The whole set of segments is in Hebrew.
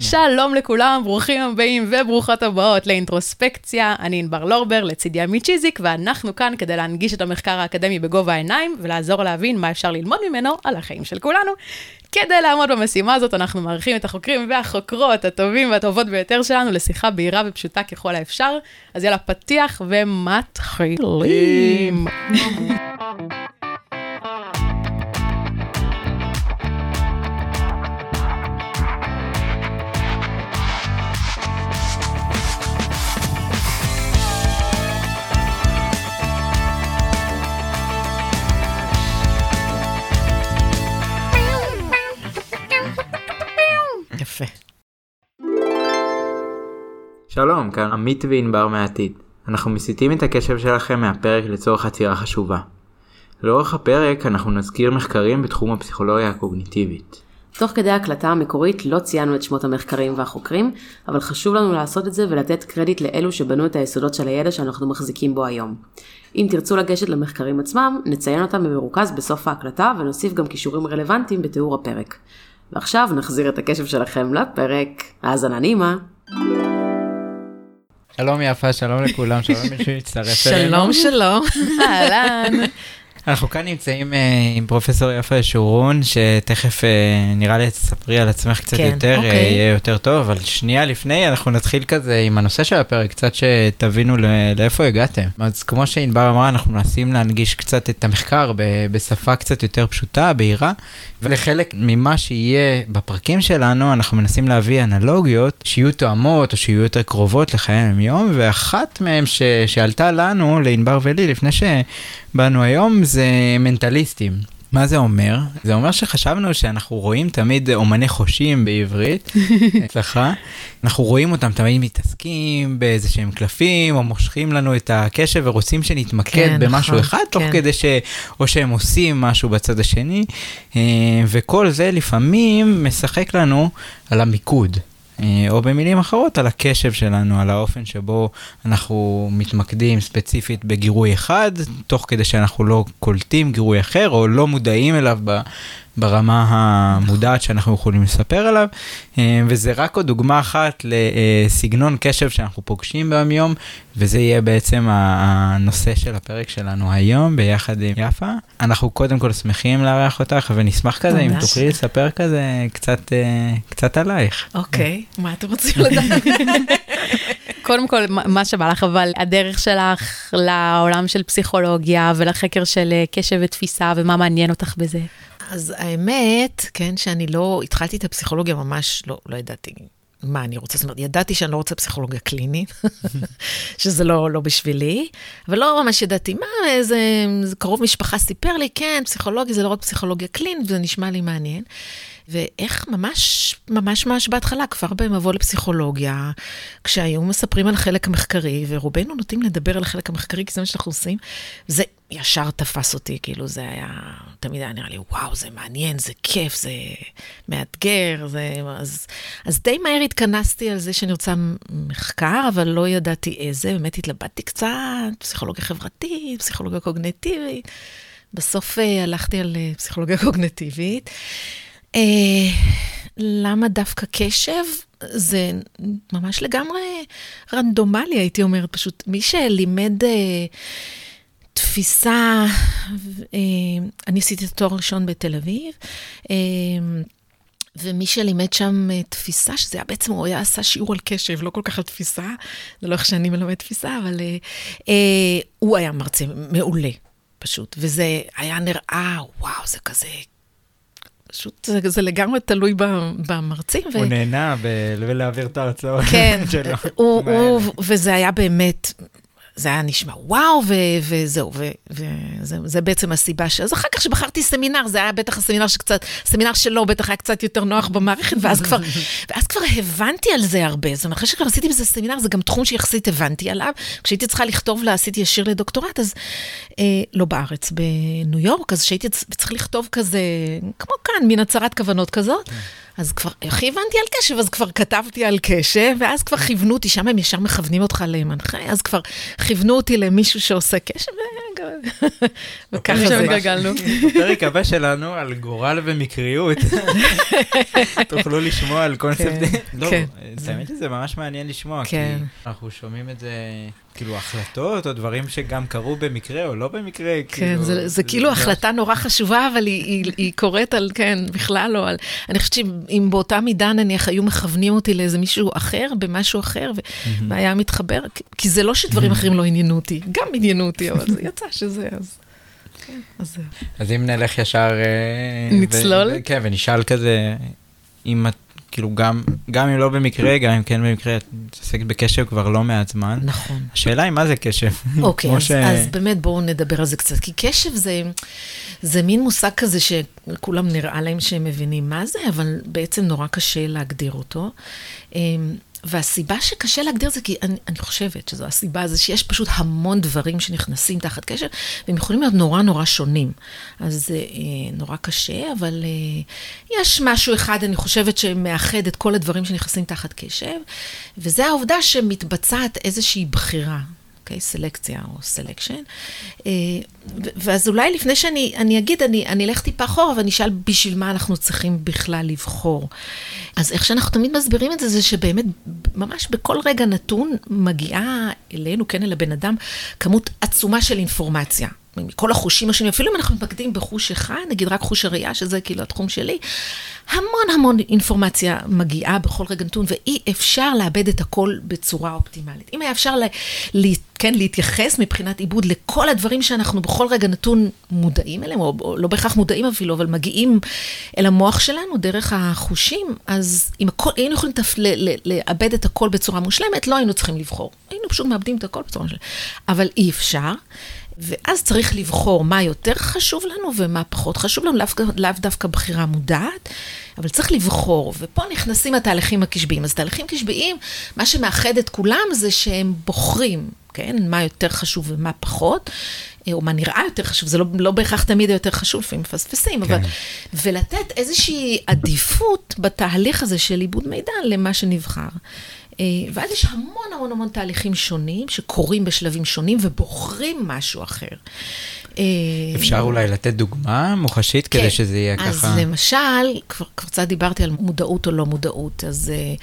שלום לכולם, ברוכים הבאים וברוכות הבאות לאינטרוספקציה. אני ענבר לורבר, לצידי עמית צ'יזיק, ואנחנו כאן כדי להנגיש את המחקר האקדמי בגובה העיניים, ולעזור להבין מה אפשר ללמוד ממנו על החיים של כולנו. כדי לעמוד במשימה הזאת, אנחנו מארחים את החוקרים והחוקרות הטובים והטובות ביותר שלנו לשיחה בהירה ופשוטה ככל האפשר. אז יאללה, פתיח ומתחילים. שלום, כאן עמית וענבר מהעתיד. אנחנו מסיטים את הקשב שלכם מהפרק לצורך עצירה חשובה. לאורך הפרק אנחנו נזכיר מחקרים בתחום הפסיכולוגיה הקוגניטיבית. תוך כדי ההקלטה המקורית לא ציינו את שמות המחקרים והחוקרים, אבל חשוב לנו לעשות את זה ולתת קרדיט לאלו שבנו את היסודות של הידע שאנחנו מחזיקים בו היום. אם תרצו לגשת למחקרים עצמם, נציין אותם במרוכז בסוף ההקלטה ונוסיף גם קישורים רלוונטיים בתיאור הפרק. ועכשיו נחזיר את הקשב שלכם לפרק. האזנה נעימה. שלום יפה, שלום לכולם, שלום למי שהצטרף אלינו. שלום, שלום. אהלן. אנחנו כאן נמצאים אה, עם פרופסור יפה ישורון, שתכף אה, נראה לי תספרי על עצמך קצת כן, יותר, אוקיי. אה, יהיה יותר טוב, אבל שנייה לפני אנחנו נתחיל כזה עם הנושא של הפרק, קצת שתבינו לאיפה הגעתם. אז כמו שענבר אמרה, אנחנו מנסים להנגיש קצת את המחקר ב- בשפה קצת יותר פשוטה, בהירה, ולחלק ממה שיהיה בפרקים שלנו, אנחנו מנסים להביא אנלוגיות שיהיו תואמות או שיהיו יותר קרובות לחיי היום, ואחת מהן ש- שעלתה לנו, לענבר ולי, לפני שבאנו היום, זה מנטליסטים. מה זה אומר? זה אומר שחשבנו שאנחנו רואים תמיד אומני חושים בעברית, אצלך, אנחנו רואים אותם תמיד מתעסקים באיזה שהם קלפים, או מושכים לנו את הקשב ורוצים שנתמקד כן, במשהו נכון, אחד, תוך כן. כדי ש... או שהם עושים משהו בצד השני, אה, וכל זה לפעמים משחק לנו על המיקוד. אה, או במילים אחרות, על הקשב שלנו, על האופן שבו אנחנו מתמקדים ספציפית בגירוי אחד, תוך כדי שאנחנו לא קולטים גירוי אחר, או לא מודעים אליו ב- ברמה המודעת שאנחנו יכולים לספר עליו. אה, וזה רק עוד דוגמה אחת לסגנון קשב שאנחנו פוגשים ביום-יום, וזה יהיה בעצם הנושא של הפרק שלנו היום, ביחד עם יפה. אנחנו קודם כל שמחים לארח אותך, ונשמח כזה, אם. תוכלי לספר כזה קצת, אה, קצת עלייך. אוקיי, מה אתם רוצים לדעת? קודם כל, מה- מה שבא לך, אבל הדרך שלך לעולם של פסיכולוגיה ולחקר של אה, קשב ותפיסה, ומה מעניין אותך בזה. אז האמת, כן, שאני לא, התחלתי את הפסיכולוגיה ממש, לא, לא ידעתי מה אני רוצה, זאת אומרת, ידעתי שאני לא רוצה פסיכולוגיה קלינית, שזה לא, לא בשבילי, אבל לא ממש ידעתי מה, איזה קרוב משפחה סיפר לי, כן, פסיכולוגיה זה לא רק פסיכולוגיה קלינית, וזה נשמע לי מעניין. ואיך ממש, ממש ממש בהתחלה, כבר במבוא לפסיכולוגיה, כשהיו מספרים על החלק המחקרי, ורובנו נוטים לדבר על החלק המחקרי, כי זה מה שאנחנו עושים, זה ישר תפס אותי, כאילו זה היה, תמיד היה נראה לי, וואו, זה מעניין, זה כיף, זה מאתגר, זה... אז, אז די מהר התכנסתי על זה שאני רוצה מחקר, אבל לא ידעתי איזה, באמת התלבטתי קצת, פסיכולוגיה חברתית, פסיכולוגיה קוגנטיבית. בסוף אה, הלכתי על אה, פסיכולוגיה קוגנטיבית. אה, למה דווקא קשב? זה ממש לגמרי רנדומלי, הייתי אומרת, פשוט מי שלימד אה, תפיסה, אה, אני עשיתי את התואר הראשון בתל אביב, אה, ומי שלימד שם אה, תפיסה, שזה היה בעצם, הוא היה עשה שיעור על קשב, לא כל כך על תפיסה, זה לא איך שאני מלמד תפיסה, אבל אה, אה, הוא היה מרצה מעולה, פשוט. וזה היה נראה, וואו, זה כזה... פשוט זה, זה לגמרי תלוי במרצים. ו- הוא נהנה ב- בלהעביר את ההרצאות כן, שלו. הוא. הוא, וזה היה באמת, זה היה נשמע וואו, ו, וזהו, ו, וזה זה בעצם הסיבה ש... אז אחר כך שבחרתי סמינר, זה היה בטח הסמינר שקצת, סמינר שלו בטח היה קצת יותר נוח במערכת, ואז כבר, ואז כבר הבנתי על זה הרבה. זאת אומרת, אחרי שכבר עשיתי בזה סמינר, זה גם תחום שיחסית הבנתי עליו. כשהייתי צריכה לכתוב לה, עשיתי ישיר לדוקטורט, אז אה, לא בארץ, בניו יורק, אז שהייתי צריך לכתוב כזה, כמו כאן, מין הצהרת כוונות כזאת. אז כבר, הכי הבנתי על קשב, אז כבר כתבתי על קשב, ואז כבר כיוונו אותי, שם הם ישר מכוונים אותך למנחה, אז כבר כיוונו אותי למישהו שעושה קשב, וככה שם זה. התגלגלנו. בפרק הבא שלנו על גורל ומקריות. תוכלו לשמוע על קונספט... כן, לא, כן. האמת שזה ממש מעניין לשמוע, כי כן. אנחנו שומעים את זה, כאילו החלטות או דברים שגם קרו במקרה או לא במקרה, כן, כאילו... זה, זה כאילו החלטה נורא חשובה, אבל היא, היא, היא קורית על, כן, בכלל לא על... אני חושבת שאם באותה מידה נניח היו מכוונים אותי לאיזה מישהו אחר, במשהו אחר, ו- והיה מתחבר, כי- כי זה לא שדברים אחרים לא עניינו אותי, גם עניינו אותי, אבל זה יצא שזה, אז... כן, אז זהו. אז אם נלך ישר... אה, נצלול? ו- כן, ונשאל כזה, אם את, כאילו גם, גם אם לא במקרה, גם אם כן במקרה, את מתעסקת בקשב כבר לא מעט זמן. נכון. השאלה היא מה זה קשב. אוקיי, אז, ש- אז באמת בואו נדבר על זה קצת, כי קשב זה, זה מין מושג כזה שכולם נראה להם שהם מבינים מה זה, אבל בעצם נורא קשה להגדיר אותו. והסיבה שקשה להגדיר זה כי אני, אני חושבת שזו הסיבה, זה שיש פשוט המון דברים שנכנסים תחת קשב, והם יכולים להיות נורא נורא שונים. אז זה אה, נורא קשה, אבל אה, יש משהו אחד, אני חושבת, שמאחד את כל הדברים שנכנסים תחת קשב, וזה העובדה שמתבצעת איזושהי בחירה. אוקיי? סלקציה או סלקשן. ואז אולי לפני שאני אני אגיד, אני, אני אלך טיפה אחורה ואני אשאל בשביל מה אנחנו צריכים בכלל לבחור. אז איך שאנחנו תמיד מסבירים את זה, זה שבאמת, ממש בכל רגע נתון מגיעה אלינו, כן, אל הבן אדם, כמות עצומה של אינפורמציה. מכל החושים השונים, אפילו אם אנחנו מתמקדים בחוש אחד, נגיד רק חוש הראייה, שזה כאילו התחום שלי, המון המון אינפורמציה מגיעה בכל רגע נתון, ואי אפשר לאבד את הכל בצורה אופטימלית. אם היה אפשר ל, ל, כן, להתייחס מבחינת עיבוד לכל הדברים שאנחנו בכל רגע נתון מודעים אליהם, או, או לא בהכרח מודעים אפילו, אבל מגיעים אל המוח שלנו דרך החושים, אז אם הכל, היינו יכולים תפ, ל, ל, לאבד את הכל בצורה מושלמת, לא היינו צריכים לבחור. היינו פשוט מאבדים את הכל בצורה מושלמת. אבל אי אפשר. ואז צריך לבחור מה יותר חשוב לנו ומה פחות חשוב לנו, לאו, לאו דווקא בחירה מודעת, אבל צריך לבחור, ופה נכנסים התהליכים הקשביים. אז תהליכים קשביים, מה שמאחד את כולם זה שהם בוחרים, כן? מה יותר חשוב ומה פחות, או מה נראה יותר חשוב, זה לא, לא בהכרח תמיד יותר חשוב, לפעמים מפספסים, כן. אבל... ולתת איזושהי עדיפות בתהליך הזה של עיבוד מידע למה שנבחר. ואז יש המון המון המון תהליכים שונים שקורים בשלבים שונים ובוחרים משהו אחר. אפשר אולי לתת דוגמה מוחשית כן. כדי שזה יהיה אז ככה? אז למשל, כבר קצת דיברתי על מודעות או לא מודעות, אז uh,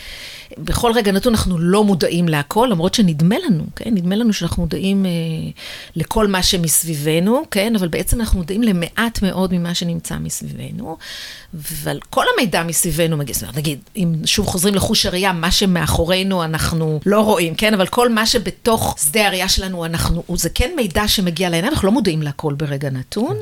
בכל רגע נתון אנחנו לא מודעים להכל, למרות שנדמה לנו, כן? נדמה לנו שאנחנו מודעים uh, לכל מה שמסביבנו, כן? אבל בעצם אנחנו מודעים למעט מאוד ממה שנמצא מסביבנו, ועל כל המידע מסביבנו מגיע, זאת אומרת, נגיד, אם שוב חוזרים לחוש הראייה, מה שמאחורינו אנחנו לא רואים, כן? אבל כל מה שבתוך שדה הראייה שלנו, אנחנו, זה כן מידע שמגיע לעיניים, אנחנו לא מודעים להכל ברגע נתון.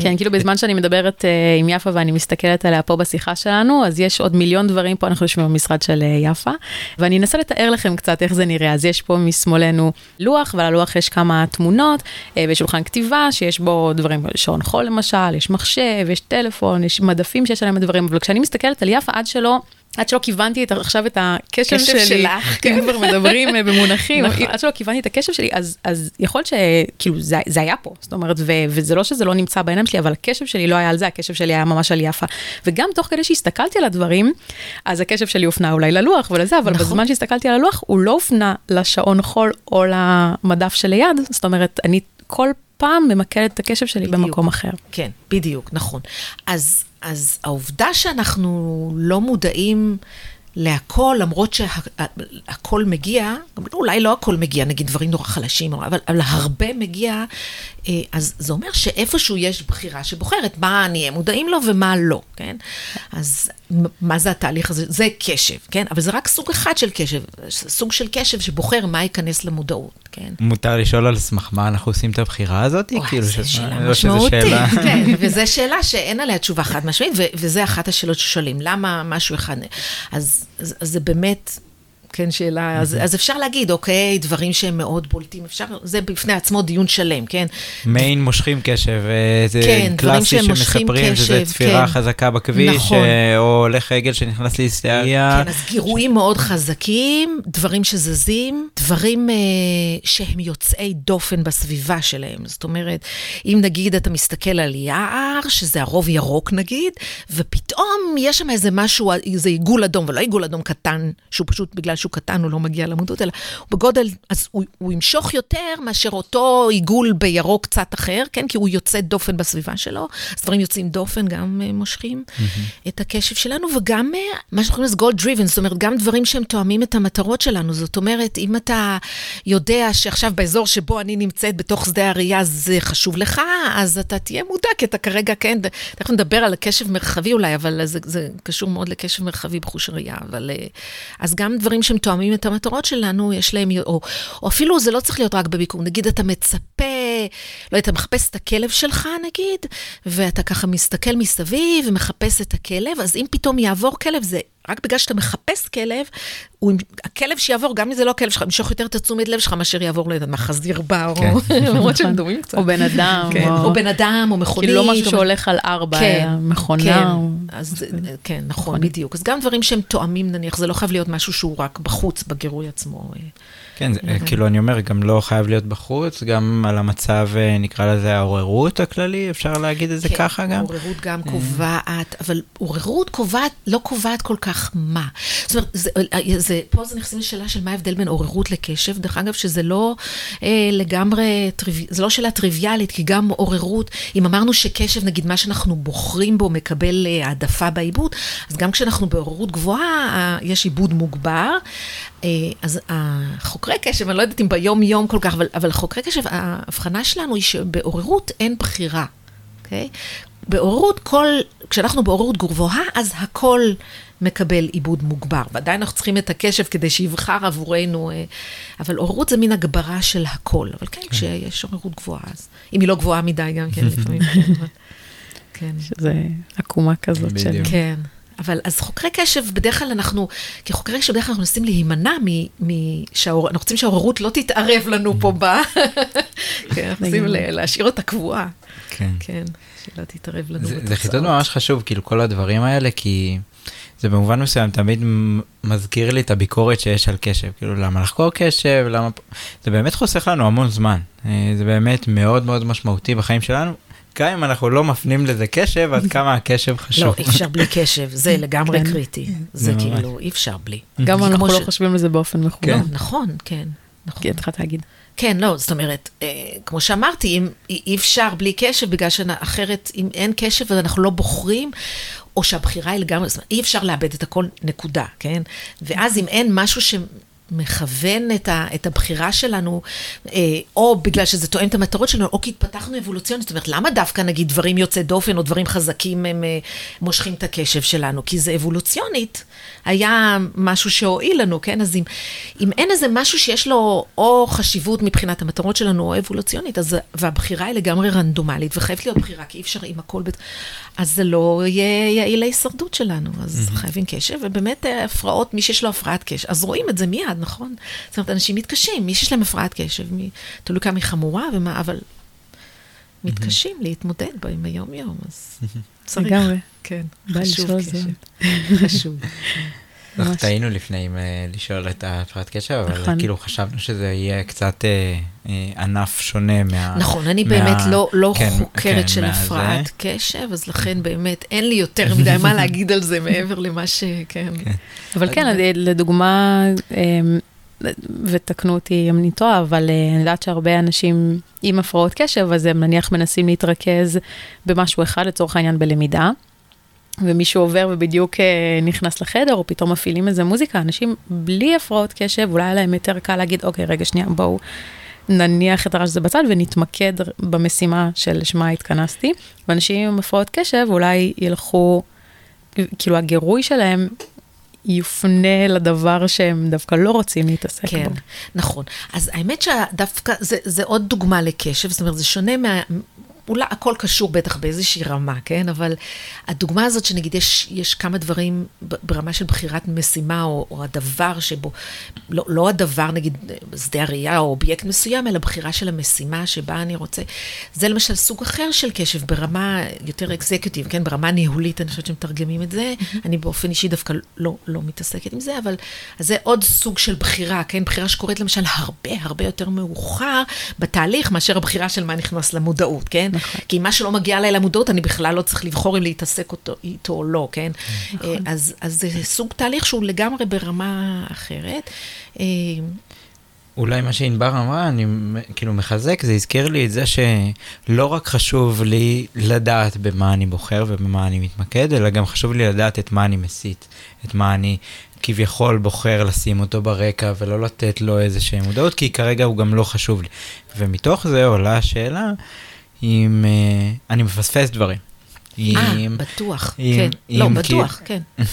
כן, כאילו בזמן שאני מדברת uh, עם יפה ואני מסתכלת עליה פה בשיחה שלנו, אז יש עוד מיליון דברים פה, אנחנו יושבים במשרד של uh, יפה, ואני אנסה לתאר לכם קצת איך זה נראה. אז יש פה משמאלנו לוח, ועל הלוח יש כמה תמונות, ושולחן כתיבה, שיש בו דברים, שעון חול למשל, יש מחשב, יש טלפון, יש מדפים שיש עליהם דברים, אבל כשאני מסתכלת על יפה, עד שלא... עד שלא כיוונתי את, עכשיו את הקשב קשב שלי, שלך, כן, כבר מדברים במונחים, נכון. עד שלא כיוונתי את הקשב שלי, אז, אז יכול להיות שכאילו זה, זה היה פה, זאת אומרת, ו, וזה לא שזה לא נמצא בעיניים שלי, אבל הקשב שלי לא היה על זה, הקשב שלי היה ממש על יפה. וגם תוך כדי שהסתכלתי על הדברים, אז הקשב שלי הופנה אולי ללוח ולזה, אבל נכון. בזמן שהסתכלתי על הלוח, הוא לא הופנה לשעון חול או למדף שליד, זאת אומרת, אני כל פעם ממקדת את הקשב שלי בדיוק. במקום אחר. כן, בדיוק, נכון. אז, אז העובדה שאנחנו לא מודעים להכל, למרות שהכל מגיע, גם אולי לא הכל מגיע, נגיד דברים נורא חלשים, אבל, אבל הרבה מגיע, אז זה אומר שאיפשהו יש בחירה שבוחרת מה נהיה מודעים לו ומה לא, כן? אז מה זה התהליך הזה? זה קשב, כן? אבל זה רק סוג אחד של קשב, סוג של קשב שבוחר מה ייכנס למודעות, כן? מותר לשאול על סמך מה אנחנו עושים את הבחירה הזאת? וואי, כאילו זו שאלה שזה משמעותית, כן, וזו שאלה שאין עליה תשובה חד משמעית, ו- וזה אחת השאלות ששואלים, למה משהו אחד... אז, אז, אז זה באמת, כן, שאלה, אז, אז אפשר להגיד, אוקיי, דברים שהם מאוד בולטים, אפשר, זה בפני עצמו דיון שלם, כן? מיין מושכים קשב, אה, זה כן, קלאסי שמספרים שזה קשב, תפירה כן. חזקה בכביש, נכון. אה, או הולך רגל שנכנס להיסטריה. כן, אז גירויים מאוד חזקים, דברים שזזים, דברים אה, שהם יוצאי דופן בסביבה שלהם. זאת אומרת, אם נגיד אתה מסתכל על יער, שזה הרוב ירוק נגיד, ופתאום יש שם איזה משהו, איזה עיגול אדום, ולא עיגול אדום קטן, שהוא פשוט בגלל שהוא קטן הוא לא מגיע למודעות, אלא הוא בגודל, אז הוא, הוא ימשוך יותר מאשר אותו עיגול בירוק קצת אחר, כן? כי הוא יוצא דופן בסביבה שלו, אז דברים יוצאים דופן גם uh, מושכים mm-hmm. את הקשב שלנו, וגם uh, מה שאנחנו קוראים לזה goal driven, זאת אומרת, גם דברים שהם תואמים את המטרות שלנו. זאת אומרת, אם אתה יודע שעכשיו באזור שבו אני נמצאת, בתוך שדה הראייה, זה חשוב לך, אז אתה תהיה מודע, כי אתה כרגע, כן, תכף נדבר על קשב מרחבי אולי, אבל זה, זה קשור מאוד לקשב מרחבי בחוש ראייה. אבל... אה, אז גם דברים שהם תואמים את המטרות שלנו, יש להם, או, או אפילו זה לא צריך להיות רק בביקור, נגיד אתה מצפה, לא אתה מחפש את הכלב שלך נגיד, ואתה ככה מסתכל מסביב ומחפש את הכלב, אז אם פתאום יעבור כלב, זה רק בגלל שאתה מחפש כלב, הוא, הכלב שיעבור, גם אם זה לא הכלב שלך, ימשוך יותר את התשומת לב שלך מאשר יעבור ליד מה, חזיר בא, כן. או למרות שהם דומים קצת. או בן אדם, כן, או... או בן אדם, או מכונית. כאילו לא משהו או- שהולך על ארבע, כן, אלא מכונה. כן, או- אז, כן, נכון, בדיוק. אז גם דברים שהם תואמים, נניח, זה לא חייב להיות משהו שהוא רק בחוץ, בגירוי עצמו. אה. כן, זה, כאילו אני אומר, גם לא חייב להיות בחוץ, גם על המצב, אה, נקרא לזה העוררות הכללי, אפשר להגיד את זה כן, ככה גם? עוררות גם קובעת, אבל עוררות קובעת, לא קובעת כל כך מה. זאת אומרת, זה, זה, פה זה נכנסים לשאלה של מה ההבדל בין עוררות לקשב. דרך אגב, שזה לא אה, לגמרי, טריו, זה לא שאלה טריוויאלית, כי גם עוררות, אם אמרנו שקשב, נגיד, מה שאנחנו בוחרים בו מקבל אה, העדפה בעיבוד, אז גם כשאנחנו בעוררות גבוהה, אה, יש עיבוד מוגבר. אה, אז החוקרי קשב, אני לא יודעת אם ביום-יום כל כך, אבל, אבל חוקרי קשב, ההבחנה שלנו היא שבעוררות אין בחירה. אוקיי? בעוררות כל, כשאנחנו בעוררות גבוהה, אז הכל מקבל עיבוד מוגבר. ועדיין אנחנו צריכים את הקשב כדי שיבחר עבורנו, אה, אבל עוררות זה מין הגברה של הכל. אבל כן, כשיש עוררות גבוהה, אז אם היא לא גבוהה מדי גם כן, לפעמים. כן, אבל- כן. שזה עקומה כזאת של... בדיוק. כן. אבל אז חוקרי קשב, בדרך כלל אנחנו, כחוקרי קשב, בדרך כלל אנחנו מנסים להימנע מ... מ שהעור... אנחנו רוצים שהעוררות לא תתערב לנו פה ב... כן, אנחנו רוצים להשאיר אותה קבועה. כן. כן, שלא תתערב לנו זה, בתוצאות. זה חידוד ממש חשוב, כאילו כל הדברים האלה, כי זה במובן מסוים תמיד מזכיר לי את הביקורת שיש על קשב, כאילו למה לחקור קשב, למה... זה באמת חוסך לנו המון זמן, אה, זה באמת מאוד מאוד משמעותי בחיים שלנו. גם אם אנחנו לא מפנים לזה קשב, עד כמה הקשב חשוב. לא, אי אפשר בלי קשב, זה לגמרי כן. קריטי. זה זה. כאילו, אי אפשר בלי. גם אנחנו לא חושבים על זה באופן מכוון. לא, נכון, כן. נכון. כי התחלת להגיד. כן, לא, זאת אומרת, אה, כמו שאמרתי, אם אי אי אפשר בלי קשב, בגלל שאחרת, אם אין קשב אז אנחנו לא בוחרים, או שהבחירה היא לגמרי, זאת אומרת, אי אפשר לאבד את הכל, נקודה, כן? ואז אם אין משהו שמכוון את, ה, את הבחירה שלנו, אה, או בגלל שזה תואם את המטרות שלנו, או כי התפתחנו אבולוציונית, זאת אומרת, למה דווקא נגיד דברים יוצאי דופן או דברים חזקים הם אה, מושכים את הקשב שלנו? כי זה אבולוציונית, היה משהו שהועיל לנו, כן? אז אם, אם אין איזה משהו שיש לו או חשיבות מבחינת המטרות שלנו, או אבולוציונית, אז, והבחירה היא לגמרי רנדומלית, וחייבת להיות בחירה, כי אי אפשר עם הכל, בת... אז זה לא יהיה יעיל להישרדות שלנו, אז mm-hmm. חייבים קשב, ובאמת אה, הפרעות, מי שיש לו הפרעת קשב, אז רואים את זה מיד, נכון? זאת אומרת, אנשים מתקשים, מי שיש להם הפרעת קשב, מי, תלוי כמה היא חמורה ומה, אבל מתקשים להתמודד בה עם היום-יום, אז צריך. לגמרי. כן, חשוב קשב. חשוב. אנחנו. טעינו לפני אה, לשאול את ההפרעת קשב, אבל נכון. כאילו חשבנו שזה יהיה קצת אה, אה, ענף שונה מה... נכון, אני באמת לא, לא כן, חוקרת כן, של. הפרעת קשב, אז לכן באמת אין לי יותר מדי מה להגיד על זה מעבר למה ש... כן. אבל כן, לדוגמה, אמ, ותקנו אותי אם אני טועה, אבל אני יודעת שהרבה אנשים עם הפרעות קשב, אז הם נניח מנסים להתרכז במשהו אחד, לצורך העניין בלמידה, ומישהו עובר ובדיוק אה, נכנס לחדר, או פתאום מפעילים איזה מוזיקה, אנשים בלי הפרעות קשב, אולי היה להם יותר קל להגיד, אוקיי, רגע, שנייה, בואו נניח את הרעש הזה בצד ונתמקד במשימה שלשמה התכנסתי. ואנשים עם הפרעות קשב אולי ילכו, כאילו הגירוי שלהם יופנה לדבר שהם דווקא לא רוצים להתעסק כן, בו. נכון. אז האמת שדווקא, זה, זה עוד דוגמה לקשב, זאת אומרת, זה שונה מה... אולי הכל קשור בטח באיזושהי רמה, כן? אבל הדוגמה הזאת שנגיד יש, יש כמה דברים ברמה של בחירת משימה, או, או הדבר שבו, לא, לא הדבר, נגיד, שדה הראייה או אובייקט מסוים, אלא בחירה של המשימה שבה אני רוצה. זה למשל סוג אחר של קשב, ברמה יותר אקזקיוטיב, כן? ברמה ניהולית, אני חושבת שמתרגמים את זה. אני באופן אישי דווקא לא, לא מתעסקת עם זה, אבל זה עוד סוג של בחירה, כן? בחירה שקורית למשל הרבה הרבה יותר מאוחר בתהליך, מאשר הבחירה של מה נכנס למודעות, כן? נכון. כי מה שלא מגיע אליי למודעות, אני בכלל לא צריך לבחור אם להתעסק אותו, איתו או לא, כן? נכון. אז, אז זה סוג תהליך שהוא לגמרי ברמה אחרת. אה, אולי מה שענבר אמרה, אני כאילו מחזק, זה הזכיר לי את זה שלא רק חשוב לי לדעת במה אני בוחר ובמה אני מתמקד, אלא גם חשוב לי לדעת את מה אני מסית, את מה אני כביכול בוחר לשים אותו ברקע ולא לתת לו איזושהי מודעות, כי כרגע הוא גם לא חשוב לי. ומתוך זה עולה השאלה אם uh, אני מפספס דברים. אה, בטוח, כן. לא, בטוח, כן.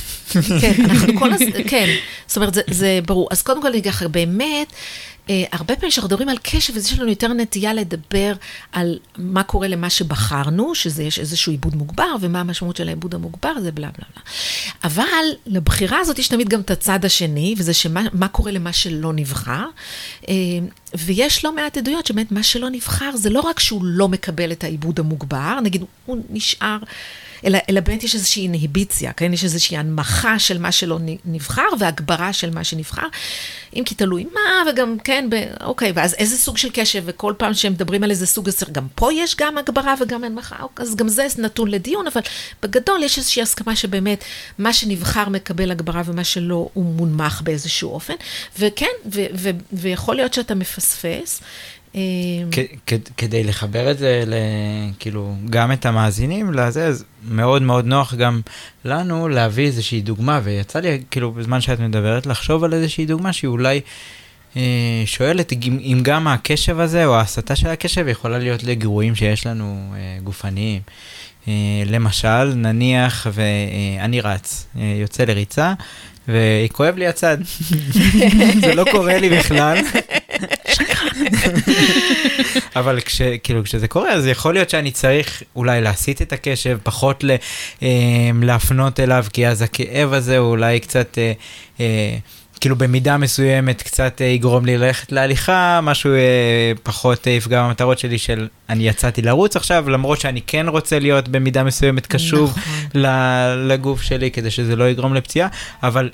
כן, אנחנו כל הזמן, כן. זאת אומרת, זה ברור. אז קודם כל, באמת, אה, הרבה פעמים כשאנחנו מדברים על קשב, אז יש לנו יותר נטייה לדבר על מה קורה למה שבחרנו, שזה יש איזשהו עיבוד מוגבר, ומה המשמעות של העיבוד המוגבר, זה בלה בלה בלה. אבל לבחירה הזאת יש תמיד גם את הצד השני, וזה שמה קורה למה שלא נבחר. אה, ויש לא מעט עדויות שבאמת מה שלא נבחר, זה לא רק שהוא לא מקבל את העיבוד המוגבר, נגיד הוא נשאר... אלא, אלא באמת יש איזושהי אינהיביציה, כן? יש איזושהי הנמכה של מה שלא נבחר והגברה של מה שנבחר. אם כי תלוי מה, וגם, כן, ב, אוקיי, ואז איזה סוג של קשב, וכל פעם שהם מדברים על איזה סוג עשר, גם פה יש גם הגברה וגם הנמכה, אוקיי, אז גם זה נתון לדיון, אבל בגדול יש איזושהי הסכמה שבאמת מה שנבחר מקבל הגברה ומה שלא הוא מונמך באיזשהו אופן. וכן, ו- ו- ויכול להיות שאתה מפספס. אמ, כדי לחבר את זה, כאילו, גם את המאזינים לזה, אז מאוד מאוד נוח גם לנו להביא איזושהי דוגמה, ויצא לי, כאילו, בזמן שאת מדברת, לחשוב על איזושהי דוגמה שהיא אולי אה, שואלת אם, גם הקשב הזה, או ההסתה של הקשב, יכולה להיות לגירויים שיש לנו אה, גופניים. אה, למשל, נניח ואני רץ, יוצא לריצה, וכואב לי הצד. זה לא קורה לי בכלל. אבל כש, כאילו, כשזה קורה, אז יכול להיות שאני צריך אולי להסיט את הקשב, פחות ל, אה, להפנות אליו, כי אז הכאב הזה הוא אולי קצת... אה, אה, כאילו במידה מסוימת קצת אה, יגרום לי ללכת להליכה, משהו אה, פחות אה, יפגע במטרות שלי של אני יצאתי לרוץ עכשיו, למרות שאני כן רוצה להיות במידה מסוימת קשוב נכון. לגוף שלי כדי שזה לא יגרום לפציעה, אבל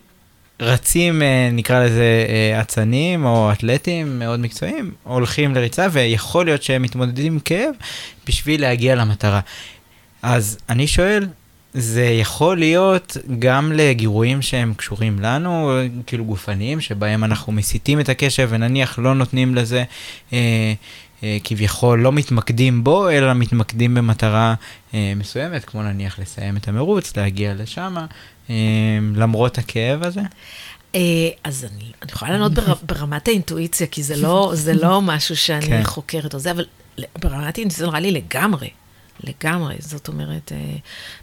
רצים, אה, נקרא לזה אה, אצנים או אתלטים מאוד מקצועיים, הולכים לריצה ויכול להיות שהם מתמודדים עם כאב בשביל להגיע למטרה. אז אני שואל, זה יכול להיות גם לגירויים שהם קשורים לנו, כאילו גופניים, שבהם אנחנו מסיטים את הקשב ונניח לא נותנים לזה אה, אה, כביכול, לא מתמקדים בו, אלא מתמקדים במטרה אה, מסוימת, כמו נניח לסיים את המרוץ, להגיע לשם, אה, למרות הכאב הזה. אה, אז אני, אני יכולה לענות בר, ברמת האינטואיציה, כי זה לא, זה לא משהו שאני כן. חוקרת או זה, אבל ברמת האינטואיציה זה נראה לי לגמרי. לגמרי. זאת אומרת, אה,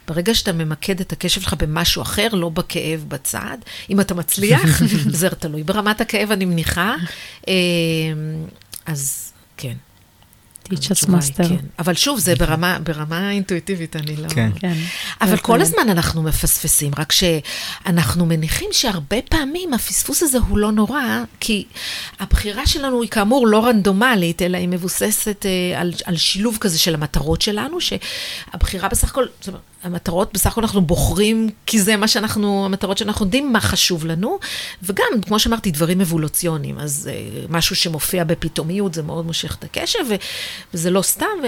ברגע שאתה ממקד את הקשב שלך במשהו אחר, לא בכאב בצד, אם אתה מצליח, זה תלוי ברמת הכאב, אני מניחה. אה, אז כן. Teach us master. כן. אבל שוב, זה ברמה, ברמה אינטואיטיבית, אני לא... כן. כן. אבל כל הזמן אנחנו מפספסים, רק שאנחנו מניחים שהרבה פעמים הפספוס הזה הוא לא נורא, כי הבחירה שלנו היא כאמור לא רנדומלית, אלא היא מבוססת אה, על, על שילוב כזה של המטרות שלנו, שהבחירה בסך הכל, זאת אומרת, המטרות, בסך הכל אנחנו בוחרים, כי זה מה שאנחנו, המטרות שאנחנו יודעים מה חשוב לנו, וגם, כמו שאמרתי, דברים אבולוציוניים, אז uh, משהו שמופיע בפתאומיות, זה מאוד מושך את הקשב, ו, וזה לא סתם, ו,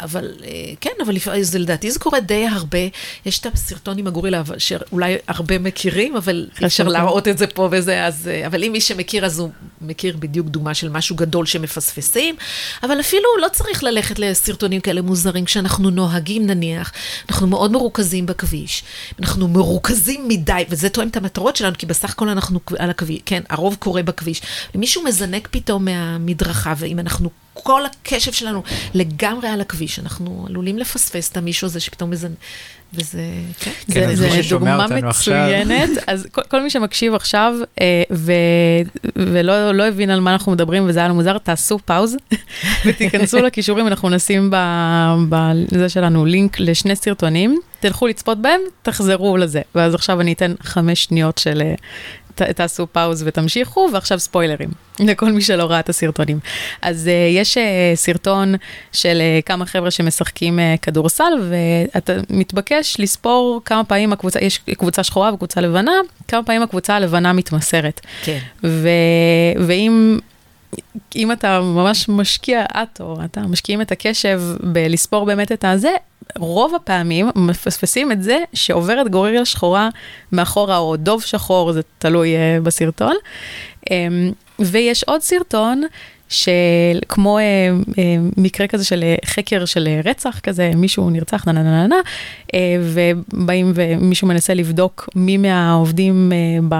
אבל uh, כן, אבל זה לדעתי זה קורה די הרבה, יש את הסרטון עם הגורילה, שאולי הרבה מכירים, אבל אי אפשר להראות את זה פה וזה, אז, uh, אבל אם מי שמכיר, אז הוא מכיר בדיוק דוגמה של משהו גדול שמפספסים, אבל אפילו לא צריך ללכת לסרטונים כאלה מוזרים, כשאנחנו נוהגים נניח, אנחנו מאוד מרוכזים בכביש. אנחנו מרוכזים מדי, וזה תואם את המטרות שלנו, כי בסך הכל אנחנו על הכביש, כן, הרוב קורה בכביש. ומישהו מזנק פתאום מהמדרכה, ואם אנחנו, כל הקשב שלנו לגמרי על הכביש, אנחנו עלולים לפספס את המישהו הזה שפתאום מזנק. וזה, כן, כן זה, זה דוגמה מצוינת. אז כל, כל מי שמקשיב עכשיו אה, ו, ולא לא הבין על מה אנחנו מדברים וזה היה לו מוזר, תעשו פאוז ותיכנסו לכישורים, אנחנו נשים בזה שלנו לינק לשני סרטונים, תלכו לצפות בהם, תחזרו לזה. ואז עכשיו אני אתן חמש שניות של אה, ת, תעשו פאוז ותמשיכו, ועכשיו ספוילרים לכל מי שלא ראה את הסרטונים. אז uh, יש uh, סרטון של uh, כמה חבר'ה שמשחקים uh, כדורסל, ואתה מתבקש לספור כמה פעמים הקבוצה, יש קבוצה שחורה וקבוצה לבנה, כמה פעמים הקבוצה הלבנה מתמסרת. כן. ו, ואם... אם אתה ממש משקיע, את או אתה משקיעים את הקשב בלספור באמת את הזה, רוב הפעמים מפספסים את זה שעוברת גורילה שחורה מאחורה, או דוב שחור, זה תלוי uh, בסרטון. Um, ויש עוד סרטון של כמו אה, אה, מקרה כזה של אה, חקר של אה, רצח כזה, מישהו נרצח, נה נה נה נה, אה, ובאים ומישהו מנסה לבדוק מי מהעובדים אה,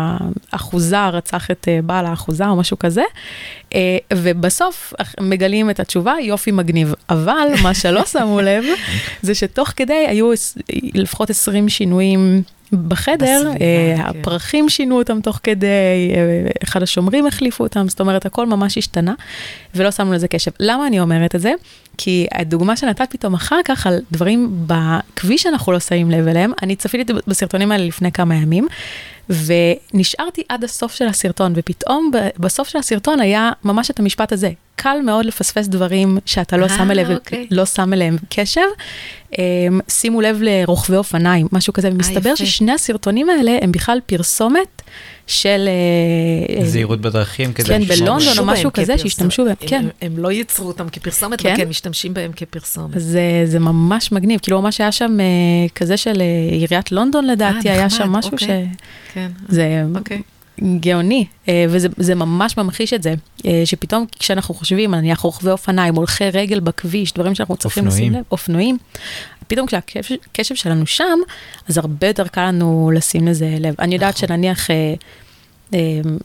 באחוזה רצח את אה, בעל האחוזה או משהו כזה, אה, ובסוף מגלים את התשובה, יופי מגניב. אבל מה שלא שמו לב, זה שתוך כדי היו לפחות 20 שינויים. בחדר, בסביבה, אה, כן. הפרחים שינו אותם תוך כדי, אה, אחד השומרים החליפו אותם, זאת אומרת, הכל ממש השתנה, ולא שמנו לזה קשב. למה אני אומרת את זה? כי הדוגמה שנתת פתאום אחר כך על דברים בכביש שאנחנו לא שמים לב אליהם, אני צפיתי בסרטונים האלה לפני כמה ימים, ונשארתי עד הסוף של הסרטון, ופתאום בסוף של הסרטון היה ממש את המשפט הזה, קל מאוד לפספס דברים שאתה לא שם אליהם, אוקיי. לא שם אליהם קשב. Um, שימו לב לרוכבי אופניים, משהו כזה, ומסתבר ששני הסרטונים האלה הם בכלל פרסומת של... אה, זהירות בדרכים, כדי כן, בלונדון או משהו כזה, שהשתמשו בהם, כן. הם, לא ייצרו אותם כפרסומת, כן? אבל כן, משתמשים בהם כפרסומת. זה, זה ממש מגניב, כאילו ממש היה שם כזה של עיריית לונדון לדעתי, 아, היה שם משהו אוקיי. ש... כן, זה... גאוני, וזה ממש ממחיש את זה, שפתאום כשאנחנו חושבים, נניח רוכבי אופניים, הולכי רגל בכביש, דברים שאנחנו צריכים לשים לב, אופנועים, פתאום כשהקשב שלנו שם, אז הרבה יותר קל לנו לשים לזה לב. אני יודעת נכון. שנניח, אה, אה,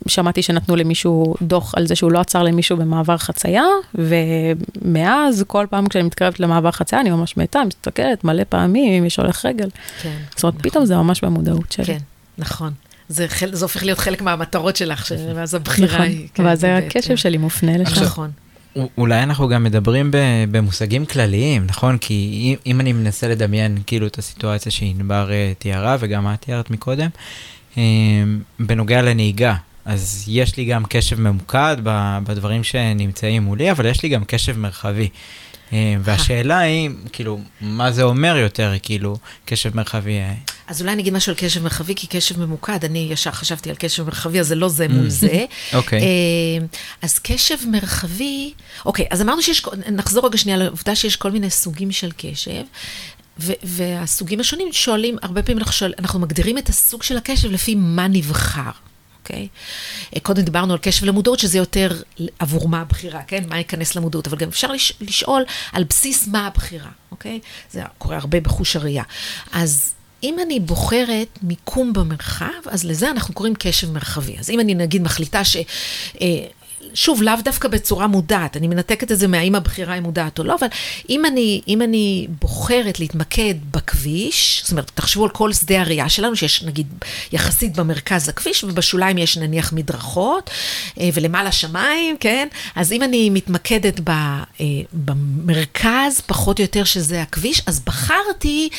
שמעתי שנתנו למישהו דוח על זה שהוא לא עצר למישהו במעבר חצייה, ומאז, כל פעם כשאני מתקרבת למעבר חצייה, אני ממש מתה, מסתכלת מלא פעמים אם יש הולך רגל. כן. זאת אומרת, נכון. פתאום זה ממש במודעות שלי. כן, נכון. זה, חל, זה הופך להיות חלק מהמטרות שלך, ואז הבחירה נכון, היא... נכון, ואז הקשב שלי מופנה לשם. נכון. אולי אנחנו גם מדברים במושגים כלליים, נכון? כי אם אני מנסה לדמיין כאילו את הסיטואציה שענבר אה, תיארה וגם את תיארת מקודם, אה, בנוגע לנהיגה, אז יש לי גם קשב ממוקד בדברים שנמצאים מולי, אבל יש לי גם קשב מרחבי. אה, והשאלה היא, כאילו, מה זה אומר יותר, כאילו, קשב מרחבי? אז אולי אני אגיד משהו על קשב מרחבי, כי קשב ממוקד, אני ישר חשבתי על קשב מרחבי, אז זה לא זה מול mm. זה. אוקיי. אה, אז קשב מרחבי, אוקיי, אז אמרנו שיש, נחזור רגע שנייה לעובדה שיש כל מיני סוגים של קשב. והסוגים השונים שואלים, הרבה פעמים אנחנו, שואל, אנחנו מגדירים את הסוג של הקשב לפי מה נבחר. אוקיי? Okay? קודם דיברנו על קשב למודעות, שזה יותר עבור מה הבחירה, כן? מה ייכנס למודעות, אבל גם אפשר לש, לשאול על בסיס מה הבחירה, אוקיי? Okay? זה קורה הרבה בחוש הראייה. אז אם אני בוחרת מיקום במרחב, אז לזה אנחנו קוראים קשב מרחבי. אז אם אני נגיד מחליטה ש... שוב, לאו דווקא בצורה מודעת, אני מנתקת את זה מהאם הבחירה היא מודעת או לא, אבל אם אני, אם אני בוחרת להתמקד בכביש, זאת אומרת, תחשבו על כל שדה הראייה שלנו, שיש נגיד יחסית במרכז הכביש, ובשוליים יש נניח מדרכות, אה, ולמעלה שמיים, כן? אז אם אני מתמקדת ב, אה, במרכז, פחות או יותר שזה הכביש, אז בחרתי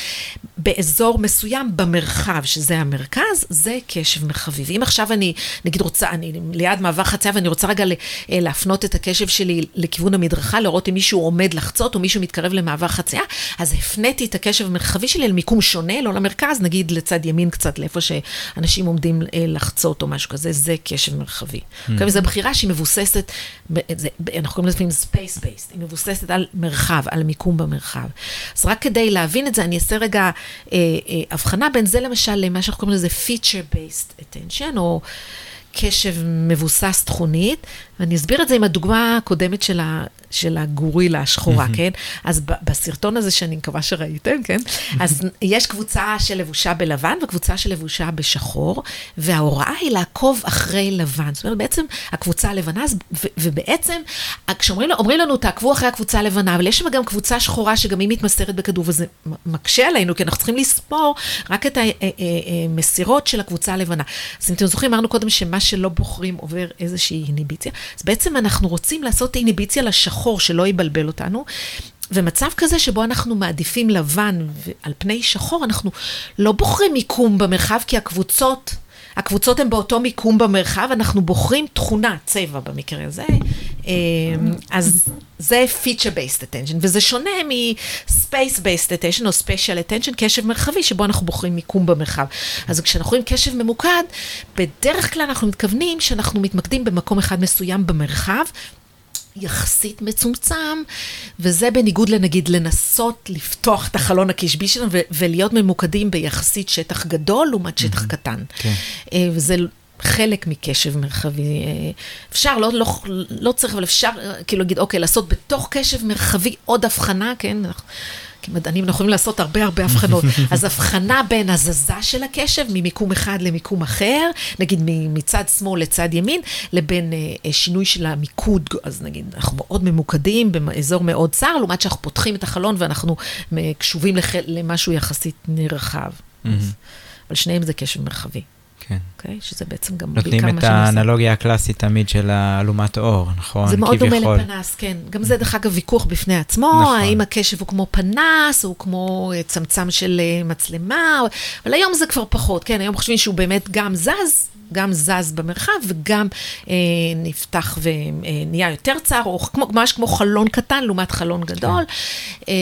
באזור מסוים במרחב, שזה המרכז, זה קשב מרחבי. ואם עכשיו אני, נגיד רוצה, אני ליד מעבר חצייה ואני רוצה רגע אה, להפנות את הקשב שלי לכיוון המדרכה, לראות אם מישהו עומד לחצות או מישהו מתקרב למעבר חצייה, אז הפניתי את הקשב המרחבי שלי למיקום שונה, לא למרכז, נגיד לצד ימין קצת, לאיפה שאנשים עומדים אה, לחצות או משהו כזה, זה קשב מרחבי. Mm-hmm. Okay, וזו בחירה שהיא מבוססת, זה, אנחנו קוראים לזה לפעמים space based, היא מבוססת על מרחב, על מיקום במרחב. אז רק כדי להבין את זה, אני אעשה רגע אה, אה, הבחנה בין זה למשל למה שאנחנו קוראים לזה feature based attention, או... קשב מבוסס תכונית, ואני אסביר את זה עם הדוגמה הקודמת של, ה, של הגורילה השחורה, כן? אז ב, בסרטון הזה, שאני מקווה שראיתם, כן? אז יש קבוצה שלבושה בלבן וקבוצה שלבושה בשחור, וההוראה היא לעקוב אחרי לבן. זאת אומרת, בעצם הקבוצה הלבנה, ו, ובעצם, כשאומרים לנו, תעקבו אחרי הקבוצה הלבנה, אבל יש שם גם קבוצה שחורה שגם היא מתמסרת בכדור, וזה מקשה עלינו, כי אנחנו צריכים לספור רק את המסירות של הקבוצה הלבנה. אז אם אתם זוכרים, אמרנו קודם שמה שלא בוחרים עובר איזושהי איניביציה. אז בעצם אנחנו רוצים לעשות איניביציה לשחור, שלא יבלבל אותנו. ומצב כזה שבו אנחנו מעדיפים לבן על פני שחור, אנחנו לא בוחרים מיקום במרחב, כי הקבוצות הקבוצות הן באותו מיקום במרחב, אנחנו בוחרים תכונה, צבע במקרה הזה, אמ, אז זה feature-based attention, וזה שונה מ-space-based attention או special attention, קשב מרחבי, שבו אנחנו בוחרים מיקום במרחב. אז כשאנחנו רואים קשב ממוקד, בדרך כלל אנחנו מתכוונים שאנחנו מתמקדים במקום אחד מסוים במרחב, יחסית מצומצם, וזה בניגוד לנגיד לנסות לפתוח את החלון הקשבי שלנו ו- ולהיות ממוקדים ביחסית שטח גדול לעומת שטח קטן. כן. אה, וזה חלק מקשב מרחבי. אה, אפשר, לא, לא, לא צריך, אבל אפשר אה, כאילו להגיד, אוקיי, לעשות בתוך קשב מרחבי עוד הבחנה, כן? כמדענים אנחנו יכולים לעשות הרבה הרבה הבחנות. אז הבחנה בין הזזה של הקשב ממיקום אחד למיקום אחר, נגיד מצד שמאל לצד ימין, לבין אה, אה, שינוי של המיקוד, אז נגיד אנחנו מאוד ממוקדים באזור מאוד צר, לעומת שאנחנו פותחים את החלון ואנחנו אה, קשובים לח... למשהו יחסית נרחב. אבל שניהם זה קשב מרחבי, כן. אוקיי? שזה בעצם גם נותנים בעיקר את מה שאני עושה. האנלוגיה הקלאסית תמיד של אלומת אור, נכון? זה מאוד דומה. לפנס, כן. גם זה, דרך אגב, ויכוח בפני עצמו, נכון. האם הקשב הוא כמו פנס, או כמו אה, צמצם של אה, מצלמה, אבל היום זה כבר פחות, כן, היום חושבים שהוא באמת גם זז, גם זז במרחב, וגם אה, נפתח ונהיה יותר צר, או כמו, ממש כמו חלון קטן לעומת חלון גדול. אה,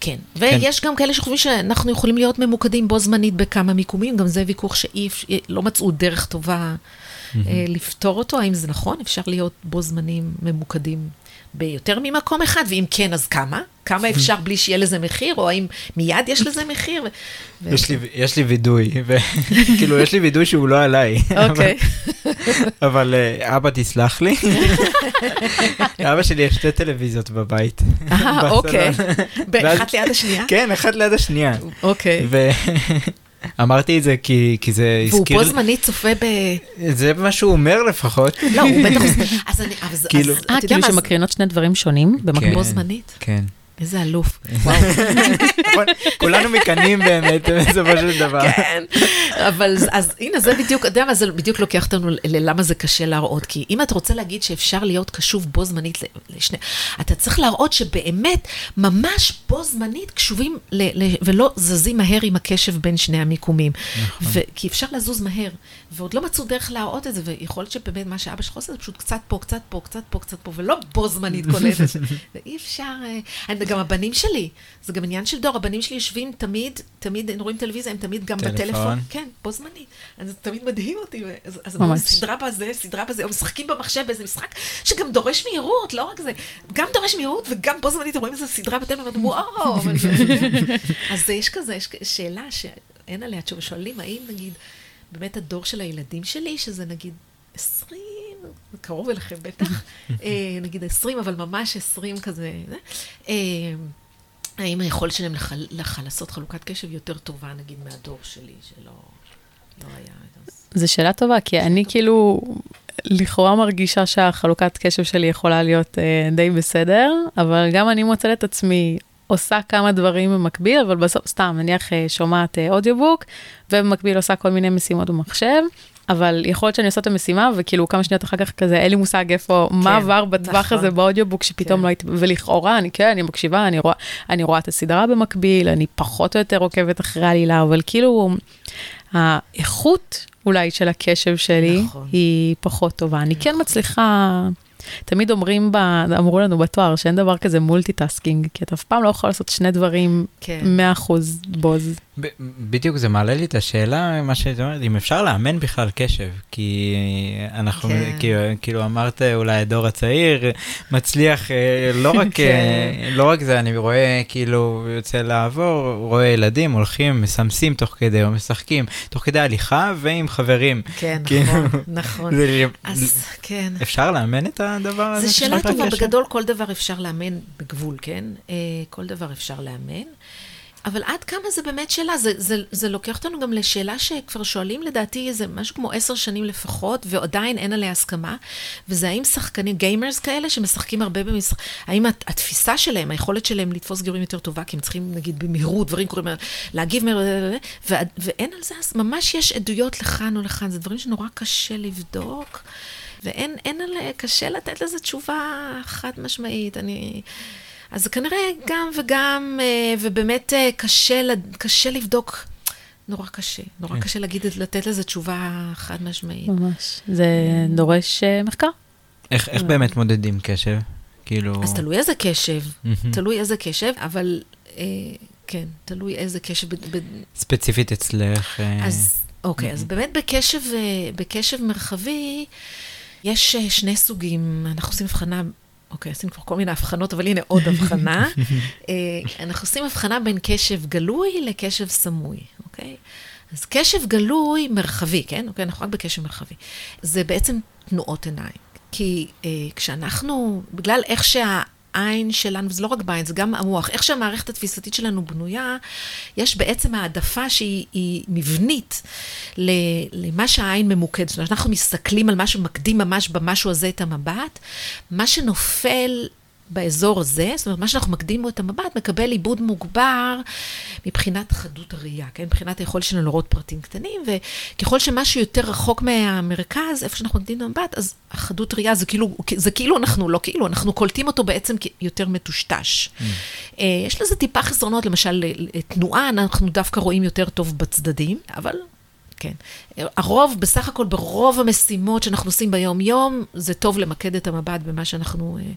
כן, ויש גם כאלה שחושבים שאנחנו יכולים להיות ממוקדים בו זמנית בכמה מיקומים, גם זה ויכוח שאי אפ- לא מצאו דרך טובה. אה, לפתור אותו, האם זה נכון? אפשר להיות בו זמנים ממוקדים ביותר ממקום אחד, ואם כן, אז כמה? כמה אפשר בלי שיהיה לזה מחיר, או האם מיד יש לזה מחיר? ו- ו- יש לי, יש לי וידוי, וכאילו יש לי וידוי שהוא לא עליי. אוקיי. אבל אה, אבא תסלח לי. לאבא שלי יש שתי טלוויזיות בבית. אה, אוקיי. ואז- ליד השנייה? כן, אחת ליד השנייה. אוקיי. ואמרתי את זה כי, כי זה והוא הזכיר, בו זמנית צופה ב... זה מה שהוא אומר לפחות. לא, הוא בטח... אז אני... אז- כאילו- אז אה, כאילו שמקרינות שני דברים שונים במקביל. בו זמנית? כן. איזה אלוף. נכון, כולנו מקנאים באמת בסופו של דבר. כן, אבל אז- הנה, זה בדיוק, אתה יודע מה, זה בדיוק לוקח אותנו ללמה זה קשה להראות. כי אם אתה רוצה להגיד שאפשר להיות קשוב בו זמנית לשני, אתה צריך להראות שבאמת, ממש בו זמנית קשובים ל, ל, ולא זזים מהר עם הקשב בין שני המיקומים. ו, כי אפשר לזוז מהר, ועוד לא מצאו דרך להראות את זה, ויכול להיות שבאמת מה שאבא שלך עושה זה פשוט קצת פה, קצת פה, קצת פה, קצת פה, ולא בו זמנית כל אלה. ואי אפשר, אה, גם הבנים שלי, זה גם עניין של דור, הבנים שלי יושבים תמיד, תמיד, הם רואים טלוויזיה, הם תמיד גם טלפון. בטלפון. כן, בו זמנית. אז זה תמיד מדהים אותי. אז, אז ממש. סדרה בזה, סדרה בזה, או משחקים במחשב באיזה משחק שגם דורש מהירות, לא רק זה, גם דורש מהירות וגם בו זמנית הם רואים איזה סדרה בטלפון, וואו. אז יש כזה, יש שאלה שאין עליה תשובה, שואלים האם נגיד, באמת הדור של הילדים שלי, שזה נגיד 20, קרוב אליכם בטח, אה, נגיד 20, אבל ממש 20 כזה, אה, האם היכולת שלהם לח, לח, לעשות חלוקת קשב יותר טובה, נגיד, מהדור שלי, שלא לא היה... זו שאלה טובה, כי אני כאילו לכאורה מרגישה שהחלוקת קשב שלי יכולה להיות אה, די בסדר, אבל גם אני מוצאת את עצמי עושה כמה דברים במקביל, אבל בסוף, סתם, נניח אה, שומעת אה, אודיובוק, ובמקביל עושה כל מיני משימות במחשב. אבל יכול להיות שאני עושה את המשימה, וכאילו כמה שניות אחר כך כזה, אין לי מושג איפה, מה עבר בטווח נכון. הזה ב audiobook, שפתאום כן. לא הייתי, ולכאורה, אני כן, אני מקשיבה, אני רואה, אני רואה את הסדרה במקביל, אני פחות או יותר עוקבת אחרי העלילה, אבל כאילו, האיכות אולי של הקשב שלי נכון. היא פחות טובה. אני כן מצליחה, תמיד אומרים, ב, אמרו לנו בתואר שאין דבר כזה multitasking, כי אתה אף פעם לא יכול לעשות שני דברים כן. 100% בוז. בדיוק זה מעלה לי את השאלה, מה שאת אומרת, אם אפשר לאמן בכלל קשב, כי אנחנו, כן. כאילו, כאילו אמרת אולי הדור הצעיר מצליח, אה, לא רק, כן. אה, לא רק זה, אני רואה כאילו יוצא לעבור, רואה ילדים הולכים, מסמסים תוך כדי, או משחקים, תוך כדי הליכה ועם חברים. כן, כאילו, נכון, נכון. זה- אז כן. אפשר לאמן את הדבר הזה? זו שאלה טובה? בגדול כל דבר אפשר לאמן בגבול, כן? אה, כל דבר אפשר לאמן. אבל עד כמה זה באמת שאלה? זה, זה, זה לוקח אותנו גם לשאלה שכבר שואלים לדעתי איזה משהו כמו עשר שנים לפחות, ועדיין אין עליה הסכמה, וזה האם שחקנים, גיימרס כאלה, שמשחקים הרבה במשחק, האם הת- התפיסה שלהם, היכולת שלהם לתפוס גירויים יותר טובה, כי הם צריכים נגיד במהירות, דברים קורים, להגיב מהר, ואין על זה, אז ממש יש עדויות לכאן או לכאן, זה דברים שנורא קשה לבדוק. ואין, אין על, קשה לתת לזה תשובה חד משמעית. אני... אז זה כנראה גם וגם, אה, ובאמת אה, קשה, קשה לבדוק, נורא קשה. נורא כן. קשה להגיד, לתת לזה תשובה חד משמעית. ממש. זה דורש אה, מחקר. איך איך באמת מודדים קשב? כאילו... אז תלוי איזה קשב. תלוי איזה קשב, אבל אה, כן, תלוי איזה קשב. ב- ב- ספציפית אצלך. אה, אז אוקיי, אז באמת בקשב, בקשב מרחבי, יש שני סוגים, אנחנו עושים הבחנה אוקיי, עשינו כבר כל מיני הבחנות, אבל הנה עוד הבחנה. אה, אנחנו עושים הבחנה בין קשב גלוי לקשב סמוי, אוקיי? אז קשב גלוי מרחבי, כן? אוקיי, אנחנו רק בקשב מרחבי. זה בעצם תנועות עיניים. כי אה, כשאנחנו, בגלל איך שהעין שלנו, וזה לא רק בעין, זה גם המוח, איך שהמערכת התפיסתית שלנו בנויה, יש בעצם העדפה שהיא מבנית למה שהעין ממוקדת. זאת אומרת, אנחנו מסתכלים על משהו, מקדים ממש במשהו הזה את המבט, מה שנופל באזור הזה, זאת אומרת, מה שאנחנו מקדים בו את המבט, מקבל עיבוד מוגבר מבחינת חדות הראייה, כן? מבחינת היכולת שלנו לראות פרטים קטנים, וככל שמשהו יותר רחוק מהמרכז, איפה שאנחנו מקדים את המבט, אז החדות ראייה זה כאילו, זה כאילו אנחנו, לא כאילו, אנחנו קולטים אותו בעצם יותר מטושטש. Mm. אה, יש לזה טיפה חסרונות, למשל, תנועה, אנחנו דווקא רואים יותר טוב בצדדים, אבל כן. הרוב, בסך הכל, ברוב המשימות שאנחנו עושים ביום-יום, זה טוב למקד את המבט במה שאנחנו... אה,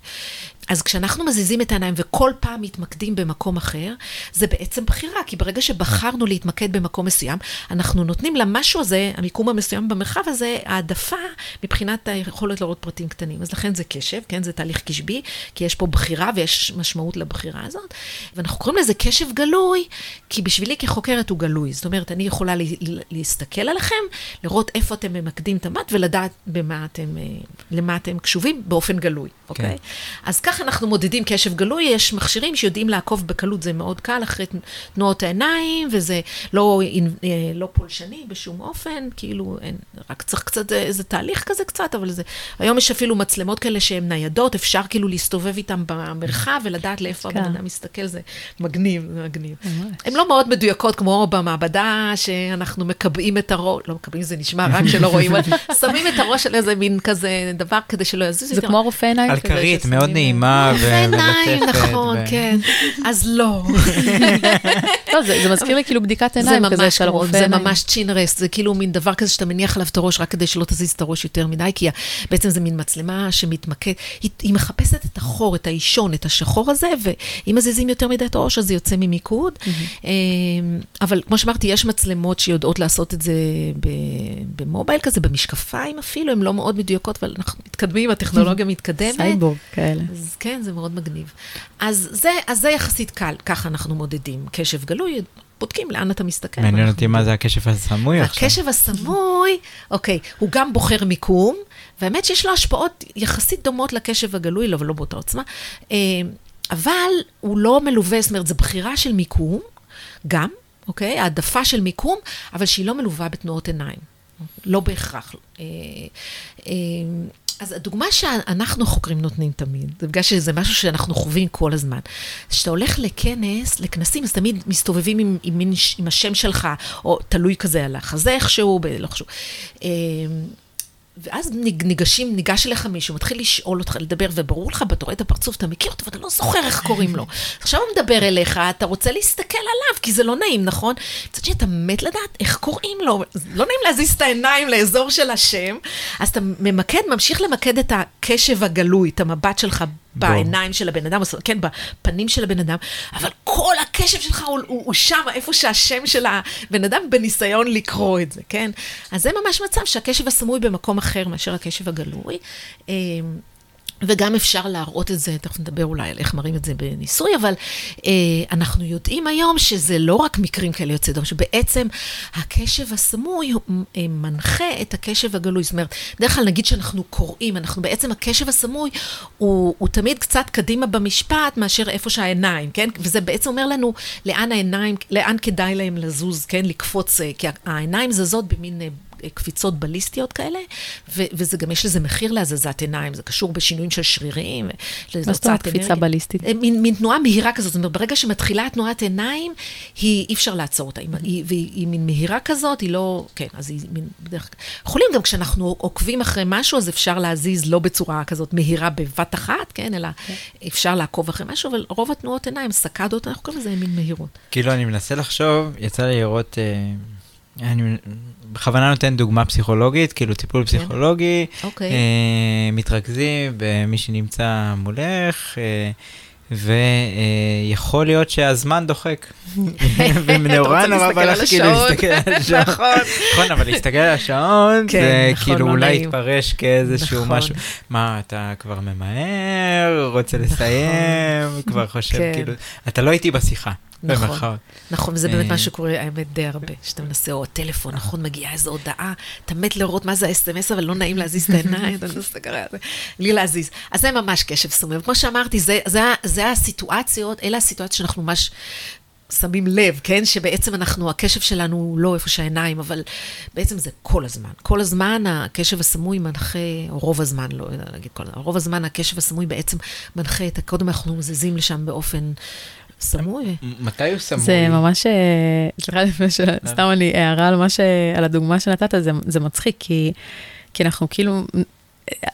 אז כשאנחנו מזיזים את העיניים וכל פעם מתמקדים במקום אחר, זה בעצם בחירה, כי ברגע שבחרנו להתמקד במקום מסוים, אנחנו נותנים למשהו הזה, המיקום המסוים במרחב הזה, העדפה מבחינת היכולת לראות פרטים קטנים. אז לכן זה קשב, כן? זה תהליך קשבי, כי יש פה בחירה ויש משמעות לבחירה הזאת. ואנחנו קוראים לזה קשב גלוי, כי בשבילי כחוקרת הוא גלוי. זאת אומרת, אני יכולה להסתכל עליכם, לראות איפה אתם ממקדים את המט ולדעת במה אתם, אה, למה אתם קשובים באופן גלוי, אוקיי? כן. אז ככה אנחנו מודדים קשב גלוי, יש מכשירים שיודעים לעקוב בקלות, זה מאוד קל, אחרי תנועות העיניים, וזה לא, אה, לא פולשני בשום אופן, כאילו, אין, רק צריך קצת, איזה תהליך כזה קצת, אבל זה... היום יש אפילו מצלמות כאלה שהן ניידות, אפשר כאילו להסתובב איתן במרחב ולדעת לאיפה כן. הבן אדם מסתכל, זה מגניב, זה מגניב. הן לא מאוד מדויקות, כמו במעבדה, שאנחנו מקבעים את הראש, לא מקבעים, זה נשמע רק שלא רואים, שמים את הראש על איזה מין כזה דבר כדי שלא יזוז. זה כמו רופא עיניים. על כרית, מאוד נעימה ולטפת. נכון, כן. אז לא. לא, זה מזכיר לי כאילו בדיקת עיניים כזה של רופא עיניים. זה ממש צ'ינרס, זה כאילו מין דבר כזה שאתה מניח עליו את הראש רק כדי שלא תזיז את הראש יותר מדי, כי בעצם זה מין מצלמה שמתמקד, היא מחפשת את החור, את האישון, את השחור הזה, ואם מזיזים יותר מדי את הראש, אז זה יוצא ממיקוד. אמ, אבל כמו שאמרתי, יש מצלמות שיודעות לעשות את זה במובייל כזה, במשקפיים אפילו, הן לא מאוד מדויקות, אבל אנחנו מתקדמים, הטכנולוגיה מתקדמת. סייבורג כאלה. אז כן, זה מאוד מגניב. אז זה, אז זה יחסית קל, ככה אנחנו מודדים. קשב גלוי, בודקים לאן אתה מסתכל. מעניין אותי מה זה הקשב הסמוי עכשיו. הקשב הסמוי, אוקיי, הוא גם בוחר מיקום, והאמת שיש לו השפעות יחסית דומות לקשב הגלוי, לא, אבל לא באותה עוצמה. אה, אבל הוא לא מלווה, זאת אומרת, זו בחירה של מיקום, גם, אוקיי? העדפה של מיקום, אבל שהיא לא מלווה בתנועות עיניים. לא בהכרח. אה, אה, אז הדוגמה שאנחנו חוקרים נותנים תמיד, זה בגלל שזה משהו שאנחנו חווים כל הזמן. כשאתה הולך לכנס, לכנסים, אז תמיד מסתובבים עם, עם, עם, השם שלך, או תלוי כזה על החזה איכשהו, לא חשוב. ואז ניגשים, ניגש אליך מישהו, מתחיל לשאול אותך, לדבר, וברור לך, אתה רואה את הפרצוף, אתה מכיר אותו, ואתה לא זוכר איך קוראים לו. עכשיו הוא מדבר אליך, אתה רוצה להסתכל עליו, כי זה לא נעים, נכון? מצד שני, אתה מת לדעת איך קוראים לו. לא נעים להזיז את העיניים לאזור של השם, אז אתה ממקד, ממשיך למקד את הקשב הגלוי, את המבט שלך בעיניים של הבן אדם, כן, בפנים של הבן אדם, אבל כל הקשב שלך הוא, הוא, הוא שם, איפה שהשם של הבן אדם בניסיון לקרוא את זה, כן? אז זה ממש מצב שהקשב הסמוי במקום אחר מאשר הקשב הגלוי. וגם אפשר להראות את זה, תכף נדבר אולי על איך מראים את זה בניסוי, אבל אה, אנחנו יודעים היום שזה לא רק מקרים כאלה יוצאי דום, שבעצם הקשב הסמוי אה, מנחה את הקשב הגלוי. זאת אומרת, בדרך כלל נגיד שאנחנו קוראים, אנחנו בעצם, הקשב הסמוי הוא, הוא תמיד קצת קדימה במשפט מאשר איפה שהעיניים, כן? וזה בעצם אומר לנו לאן העיניים, לאן כדאי להם לזוז, כן? לקפוץ, אה, כי העיניים זזות במין... קפיצות בליסטיות כאלה, ו- וזה גם, יש לזה מחיר להזזת עיניים, זה קשור בשינויים של שרירים. מה זאת אומרת קפיצה בליסטית? אה, מין, מין תנועה מהירה כזאת, זאת אומרת, ברגע שמתחילה תנועת עיניים, היא, אי אפשר לעצור אותה, היא, והיא היא מין מהירה כזאת, היא לא, כן, אז היא מין, בדרך כלל, יכולים גם כשאנחנו עוקבים אחרי משהו, אז אפשר להזיז לא בצורה כזאת מהירה בבת אחת, כן, אלא כן. אפשר לעקוב אחרי משהו, אבל רוב התנועות עיניים, סקדות, אנחנו קוראים לזה מין מהירות. כאילו, אני מנסה לחשוב, יצא לי לראות... אה... אני בכוונה נותן דוגמה פסיכולוגית, כאילו טיפול כן. פסיכולוגי. אוקיי. אה, מתרכזים במי שנמצא מולך, אה, ויכול להיות שהזמן דוחק. ונורא נורא בא לך כאילו להסתכל על השעון. נכון. נכון, אבל להסתכל על השעון, כן, זה נכון, כאילו לא אולי. יתפרש כאיזשהו נכון. משהו. מה, אתה כבר ממהר, רוצה לסיים, כבר חושב, כן. כאילו, אתה לא איתי בשיחה. נכון. נכון, וזה באמת אה. מה שקורה, האמת, די הרבה. שאתה מנסה, או הטלפון, נכון, מגיעה איזו הודעה, אתה מת לראות מה זה ה-SMS, אבל לא נעים להזיז את העיניים, אתה מנסה ככה, בלי להזיז. אז זה ממש קשב סומם. כמו שאמרתי, זה- זה ה- זה הסיטואציות, אלה הסיטואציות שאנחנו ממש... שמים לב, כן? שבעצם אנחנו, הקשב שלנו הוא לא איפה שהעיניים, אבל בעצם זה כל הזמן. כל הזמן הקשב הסמוי מנחה, או רוב הזמן, לא יודע להגיד כל הזמן, רוב הזמן הקשב הסמוי בעצם מנחה את, קודם אנחנו מזיזים לשם באופן סמוי. מתי הוא סמוי? זה ממש, אה, סליחה לפני ש... סתם אני הערה על מה ש... על הדוגמה שנתת, זה, זה מצחיק, כי, כי אנחנו כאילו אה,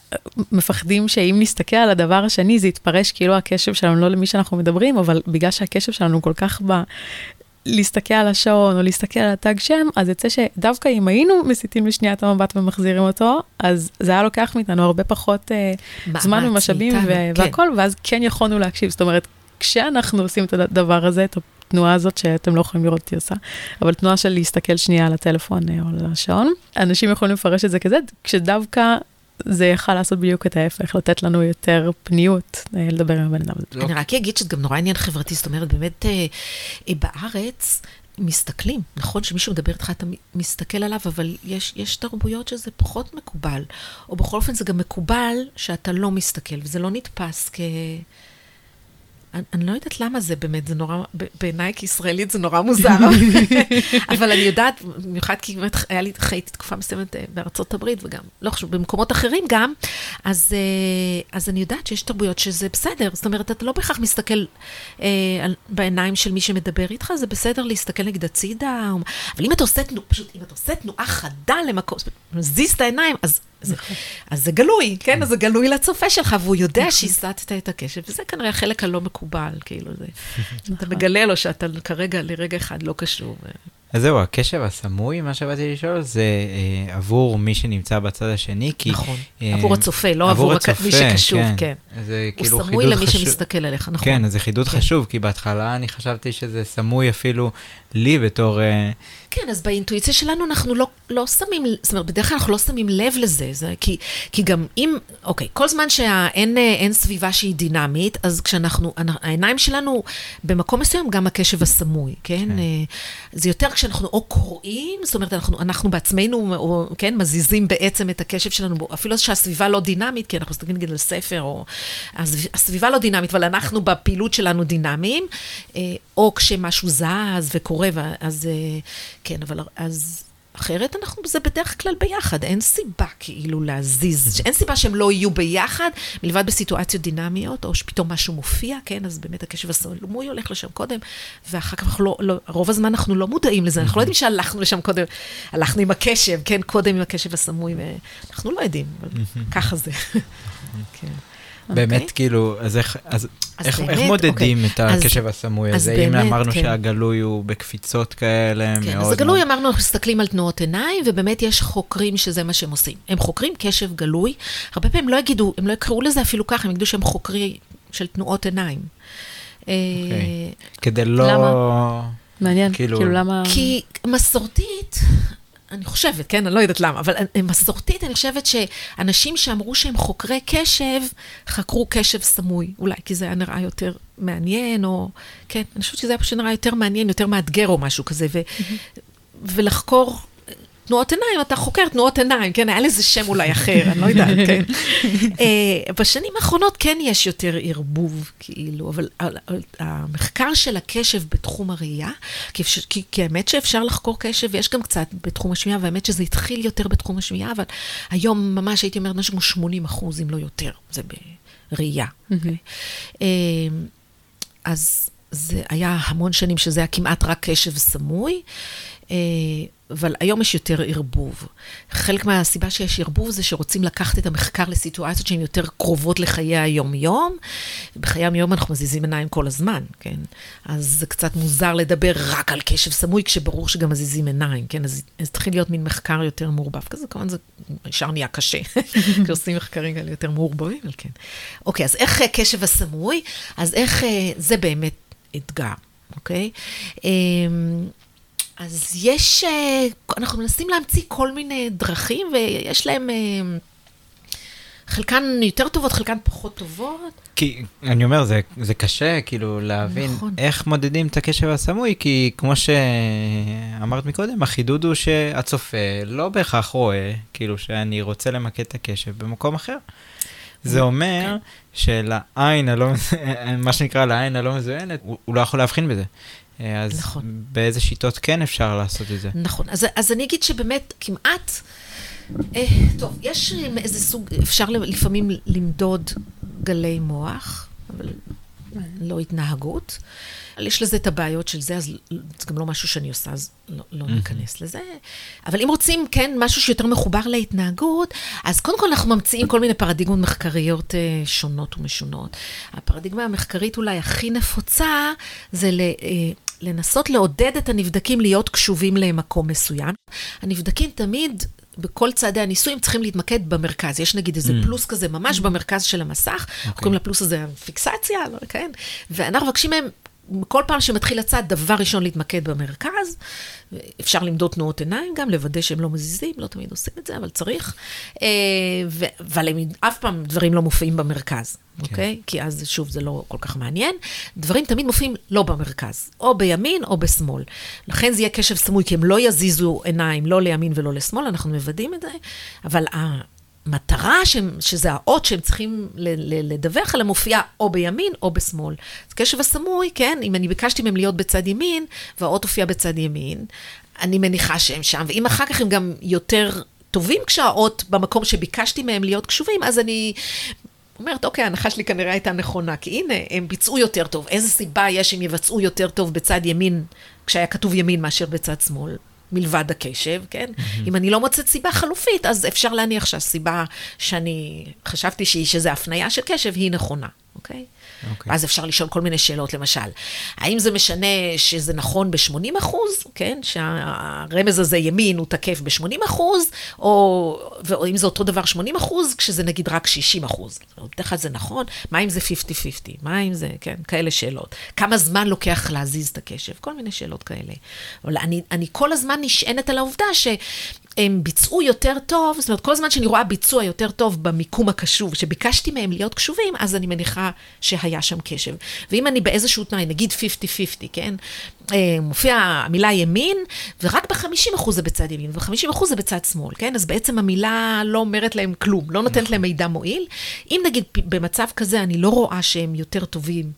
מפחדים שאם נסתכל על הדבר השני, זה יתפרש כאילו הקשב שלנו לא למי שאנחנו מדברים, אבל בגלל שהקשב שלנו כל כך ב... להסתכל על השעון או להסתכל על התג שם, אז יוצא שדווקא אם היינו מסיטים לשנייה את המבט ומחזירים אותו, אז זה היה לוקח מאיתנו הרבה פחות מאמץ זמן ומשאבים ו- כן. והכל, ואז כן יכולנו להקשיב. זאת אומרת, כשאנחנו עושים את הדבר הזה, את התנועה הזאת שאתם לא יכולים לראות אותי עושה, אבל תנועה של להסתכל שנייה על הטלפון אה, או על השעון, אנשים יכולים לפרש את זה כזה, כשדווקא זה יכל לעשות בדיוק את ההפך, לתת לנו יותר פניות אה, לדבר עם הבן אדם הזה. אני רק אגיד שזה גם נורא עניין חברתי, זאת אומרת, באמת אה, בארץ מסתכלים, נכון שמישהו מדבר איתך, אתה מסתכל עליו, אבל יש, יש תרבויות שזה פחות מקובל, או בכל אופן זה גם מקובל שאתה לא מסתכל, וזה לא נתפס כ... אני, אני לא יודעת למה זה באמת, זה נורא, בעיניי כישראלית זה נורא מוזר, אבל אני יודעת, במיוחד כי באמת היה לי, חייתי תקופה מסוימת אה, בארצות הברית, וגם, לא חשוב, במקומות אחרים גם, אז, אה, אז אני יודעת שיש תרבויות שזה בסדר, זאת אומרת, אתה לא בהכרח מסתכל אה, בעיניים של מי שמדבר איתך, זה בסדר להסתכל נגד הצידה, אבל אם אתה עושה תנועה, פשוט, אם אתה עושה תנועה חדה למקום, מזיז את העיניים, אז... זה, אז זה גלוי, כן? אז זה גלוי לצופה שלך, והוא יודע שהסטת את הקשב, וזה כנראה החלק הלא מקובל, כאילו, זה... אתה מגלה לו שאתה כרגע, לרגע אחד לא קשור. אז זהו, הקשב הסמוי, מה שבאתי לשאול, זה אה, עבור מי שנמצא בצד השני, כי... נכון, אה, עבור הצופה, לא עבור הכ- מי שקשוב, כן. זה הוא כאילו סמוי חידוד למי חשוב. שמסתכל עליך, נכון. כן, אז זה חידוד כן. חשוב, כי בהתחלה אני חשבתי שזה סמוי אפילו לי בתור... אה, כן, אז באינטואיציה שלנו אנחנו לא, לא שמים, זאת אומרת, בדרך כלל אנחנו לא שמים לב לזה, זה, כי, כי גם אם, אוקיי, כל זמן שאין אה, סביבה שהיא דינמית, אז כשאנחנו, אנ- העיניים שלנו במקום מסוים, גם הקשב הסמוי, כן? כן. אה, זה יותר כשאנחנו או קוראים, זאת אומרת, אנחנו, אנחנו בעצמנו, או, כן, מזיזים בעצם את הקשב שלנו, אפילו שהסביבה לא דינמית, כי אנחנו מסתכלים נגיד על ספר, או... אז הסביבה לא דינמית, אבל אנחנו בפעילות שלנו דינמיים, אה, או כשמשהו זז וקורה, אז כן, אבל אז... אחרת אנחנו, זה בדרך כלל ביחד, אין סיבה כאילו להזיז, אין סיבה שהם לא יהיו ביחד, מלבד בסיטואציות דינמיות, או שפתאום משהו מופיע, כן, אז באמת הקשב הסמוי הולך לשם קודם, ואחר כך אנחנו לא, לא, רוב הזמן אנחנו לא מודעים לזה, אנחנו לא יודעים שהלכנו לשם קודם, הלכנו עם הקשב, כן, קודם עם הקשב הסמוי, ואנחנו לא יודעים, אבל ככה זה. כן. באמת, אוקיי? כאילו, אז איך, אז אז איך, באמת, איך מודדים אוקיי. את אז- הקשב הסמוי אז הזה? אם באמת, אמרנו כן. שהגלוי הוא בקפיצות כאלה, כן, מאוד... אז הגלוי, מאוד- אמרנו, אנחנו מסתכלים על תנועות עיניים, ובאמת יש חוקרים שזה מה שהם עושים. הם חוקרים קשב גלוי, הרבה פעמים לא יגידו, הם לא יקראו לזה אפילו ככה, הם יגידו שהם חוקרי של תנועות עיניים. אה, אוקיי. כדי לא... למה? מעניין, כאילו- כאילו למה... כי מסורתית, אני חושבת, כן, אני לא יודעת למה, אבל מסורתית, אני חושבת שאנשים שאמרו שהם חוקרי קשב, חקרו קשב סמוי, אולי כי זה היה נראה יותר מעניין, או... כן, אני חושבת שזה היה פשוט נראה יותר מעניין, יותר מאתגר או משהו כזה, ו... ולחקור... תנועות עיניים, אתה חוקר תנועות עיניים, כן, היה לזה שם אולי אחר, אני לא יודעת, כן. uh, בשנים האחרונות כן יש יותר ערבוב, כאילו, אבל אבל- אבל המחקר של הקשב בתחום הראייה, כי, כי, כי האמת שאפשר לחקור קשב, ויש גם קצת בתחום השמיעה, והאמת שזה התחיל יותר בתחום השמיעה, אבל היום ממש הייתי אומרת משהו כמו 80 אחוז, אם לא יותר, זה בראייה. אוקיי? Uh, אז זה היה המון שנים שזה היה כמעט רק קשב סמוי. אבל היום יש יותר ערבוב. חלק מהסיבה שיש ערבוב זה שרוצים לקחת את המחקר לסיטואציות שהן יותר קרובות לחיי היום-יום. בחיי היום-יום אנחנו מזיזים עיניים כל הזמן, כן? אז זה קצת מוזר לדבר רק על קשב סמוי, כשברור שגם מזיזים עיניים, כן? אז זה התחיל להיות מין מחקר יותר מעורבב כזה, כמובן זה ישר נהיה קשה, כשעושים מחקרים כאלה יותר מעורבבים, אבל כן. אוקיי, אז איך אה, קשב הסמוי? אז איך, אה, זה באמת אתגר, אוקיי? אז יש, אה, אנחנו מנסים להמציא כל מיני דרכים, ויש להם, אה, חלקן יותר טובות, חלקן פחות טובות. כי, אני אומר, זה, זה קשה כאילו להבין נכון. איך מודדים את הקשב הסמוי, כי כמו שאמרת מקודם, החידוד הוא שהצופה לא בהכרח רואה, כאילו שאני רוצה למקד את הקשב במקום אחר. זה אומר שלעין הלא, מה שנקרא לעין הלא מזוינת, הוא, הוא לא יכול להבחין בזה. אה, אז נכון. באיזה שיטות כן אפשר לעשות את זה? נכון, אז, אז אני אגיד שבאמת כמעט, אה, טוב, יש אה, איזה סוג, אפשר לפעמים למדוד גלי מוח, אבל לא התנהגות. יש לזה את הבעיות של זה, אז זה גם לא משהו שאני עושה, אז לא, לא ניכנס לזה. אבל אם רוצים, כן, משהו שיותר מחובר להתנהגות, אז קודם כל אנחנו ממציאים כל מיני פרדיגמות מחקריות אה, שונות ומשונות. הפרדיגמה המחקרית אולי הכי נפוצה, זה ל... אה, לנסות לעודד את הנבדקים להיות קשובים למקום מסוים. הנבדקים תמיד בכל צעדי הניסוי הם צריכים להתמקד במרכז. יש נגיד איזה mm. פלוס כזה ממש במרכז של המסך, okay. אוקיי. קוראים לפלוס הזה פיקסציה, לא, כן? ואנחנו מבקשים מהם כל פעם שמתחיל הצעד, דבר ראשון להתמקד במרכז. אפשר למדוד תנועות עיניים גם, לוודא שהם לא מזיזים, לא תמיד עושים את זה, אבל צריך. אה, אבל הם, אף פעם דברים לא מופיעים במרכז, כן. אוקיי? כי אז, שוב, זה לא כל כך מעניין. דברים תמיד מופיעים לא במרכז, או בימין או בשמאל. לכן זה יהיה קשב סמוי, כי הם לא יזיזו עיניים, לא לימין ולא לשמאל, אנחנו מוודאים את זה, אבל המטרה, שהם, שזה האות שהם צריכים לדווח עליה, מופיעה או בימין או בשמאל. אז קשב הסמוי, כן, אם אני ביקשתי מהם להיות בצד ימין, והאות הופיע בצד ימין, אני מניחה שהם שם, ואם אחר כך הם גם יותר טובים כשהאות במקום שביקשתי מהם להיות קשובים, אז אני אומרת, אוקיי, ההנחה שלי כנראה הייתה נכונה, כי הנה, הם ביצעו יותר טוב. איזה סיבה יש שהם יבצעו יותר טוב בצד ימין, כשהיה כתוב ימין מאשר בצד שמאל? מלבד הקשב, כן? Mm-hmm. אם אני לא מוצאת סיבה חלופית, אז אפשר להניח שהסיבה שאני חשבתי שהיא, שזה הפנייה של קשב, היא נכונה, אוקיי? Okay. אוקיי. ואז אפשר לשאול כל מיני שאלות, למשל, האם זה משנה שזה נכון ב-80 אחוז, כן? שהרמז הזה ימין הוא תקף ב-80 אחוז, או, או אם זה אותו דבר 80 אחוז, כשזה נגיד רק 60 אחוז. בדרך כלל זה נכון, מה אם זה 50-50? מה אם זה, כן? כאלה שאלות. כמה זמן לוקח להזיז את הקשב? כל מיני שאלות כאלה. אבל אני, אני כל הזמן נשענת על העובדה ש... הם ביצעו יותר טוב, זאת אומרת, כל הזמן שאני רואה ביצוע יותר טוב במיקום הקשוב, שביקשתי מהם להיות קשובים, אז אני מניחה שהיה שם קשב. ואם אני באיזשהו תנאי, נגיד 50-50, כן? אה, מופיעה המילה ימין, ורק ב-50% זה בצד ימין, ו-50% זה בצד שמאל, כן? אז בעצם המילה לא אומרת להם כלום, לא נותנת נכון. להם מידע מועיל. אם נגיד במצב כזה אני לא רואה שהם יותר טובים,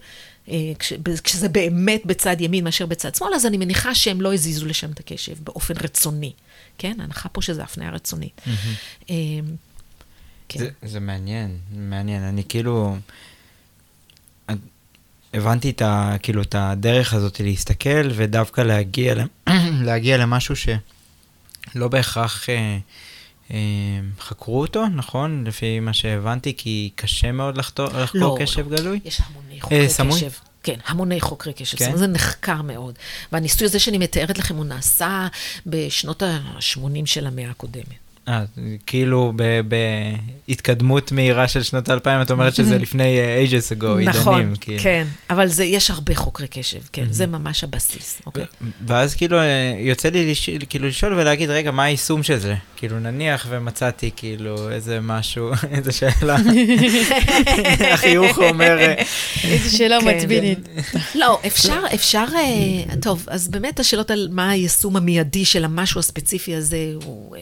אה, כש, כשזה באמת בצד ימין מאשר בצד שמאל, אז אני מניחה שהם לא הזיזו לשם את הקשב באופן רצוני. כן, ההנחה פה שזה הפניה רצונית. Mm-hmm. אה, כן. זה, זה מעניין, מעניין. אני כאילו... הבנתי את, ה, כאילו, את הדרך הזאת להסתכל, ודווקא להגיע, להגיע למשהו שלא בהכרח אה, אה, חקרו אותו, נכון? לפי מה שהבנתי, כי קשה מאוד לחתור, לחקור לא, קשב לא. גלוי. יש המוני חוקרי אה, סמוי? קשב. כן, המוני חוקרי קשב. כן? זה נחקר מאוד. והניסוי הזה שאני מתארת לכם, הוא נעשה בשנות ה-80 של המאה הקודמת. אה, כאילו בהתקדמות מהירה של שנות האלפיים, את אומרת שזה לפני uh, ages ago, עידנים. נכון, כאילו. כן. אבל זה, יש הרבה חוקרי קשב, כן, זה ממש הבסיס, אוקיי? ואז כאילו אה, יוצא לי לש... כאילו לשאול ולהגיד, רגע, מה היישום של זה? כאילו נניח ומצאתי כאילו איזה משהו, איזה שאלה. החיוך אומר... אה, איזו שאלה כן. מעצבנית. לא, אפשר, אפשר, אה, טוב, אז באמת השאלות על מה היישום המיידי של המשהו הספציפי הזה, הוא...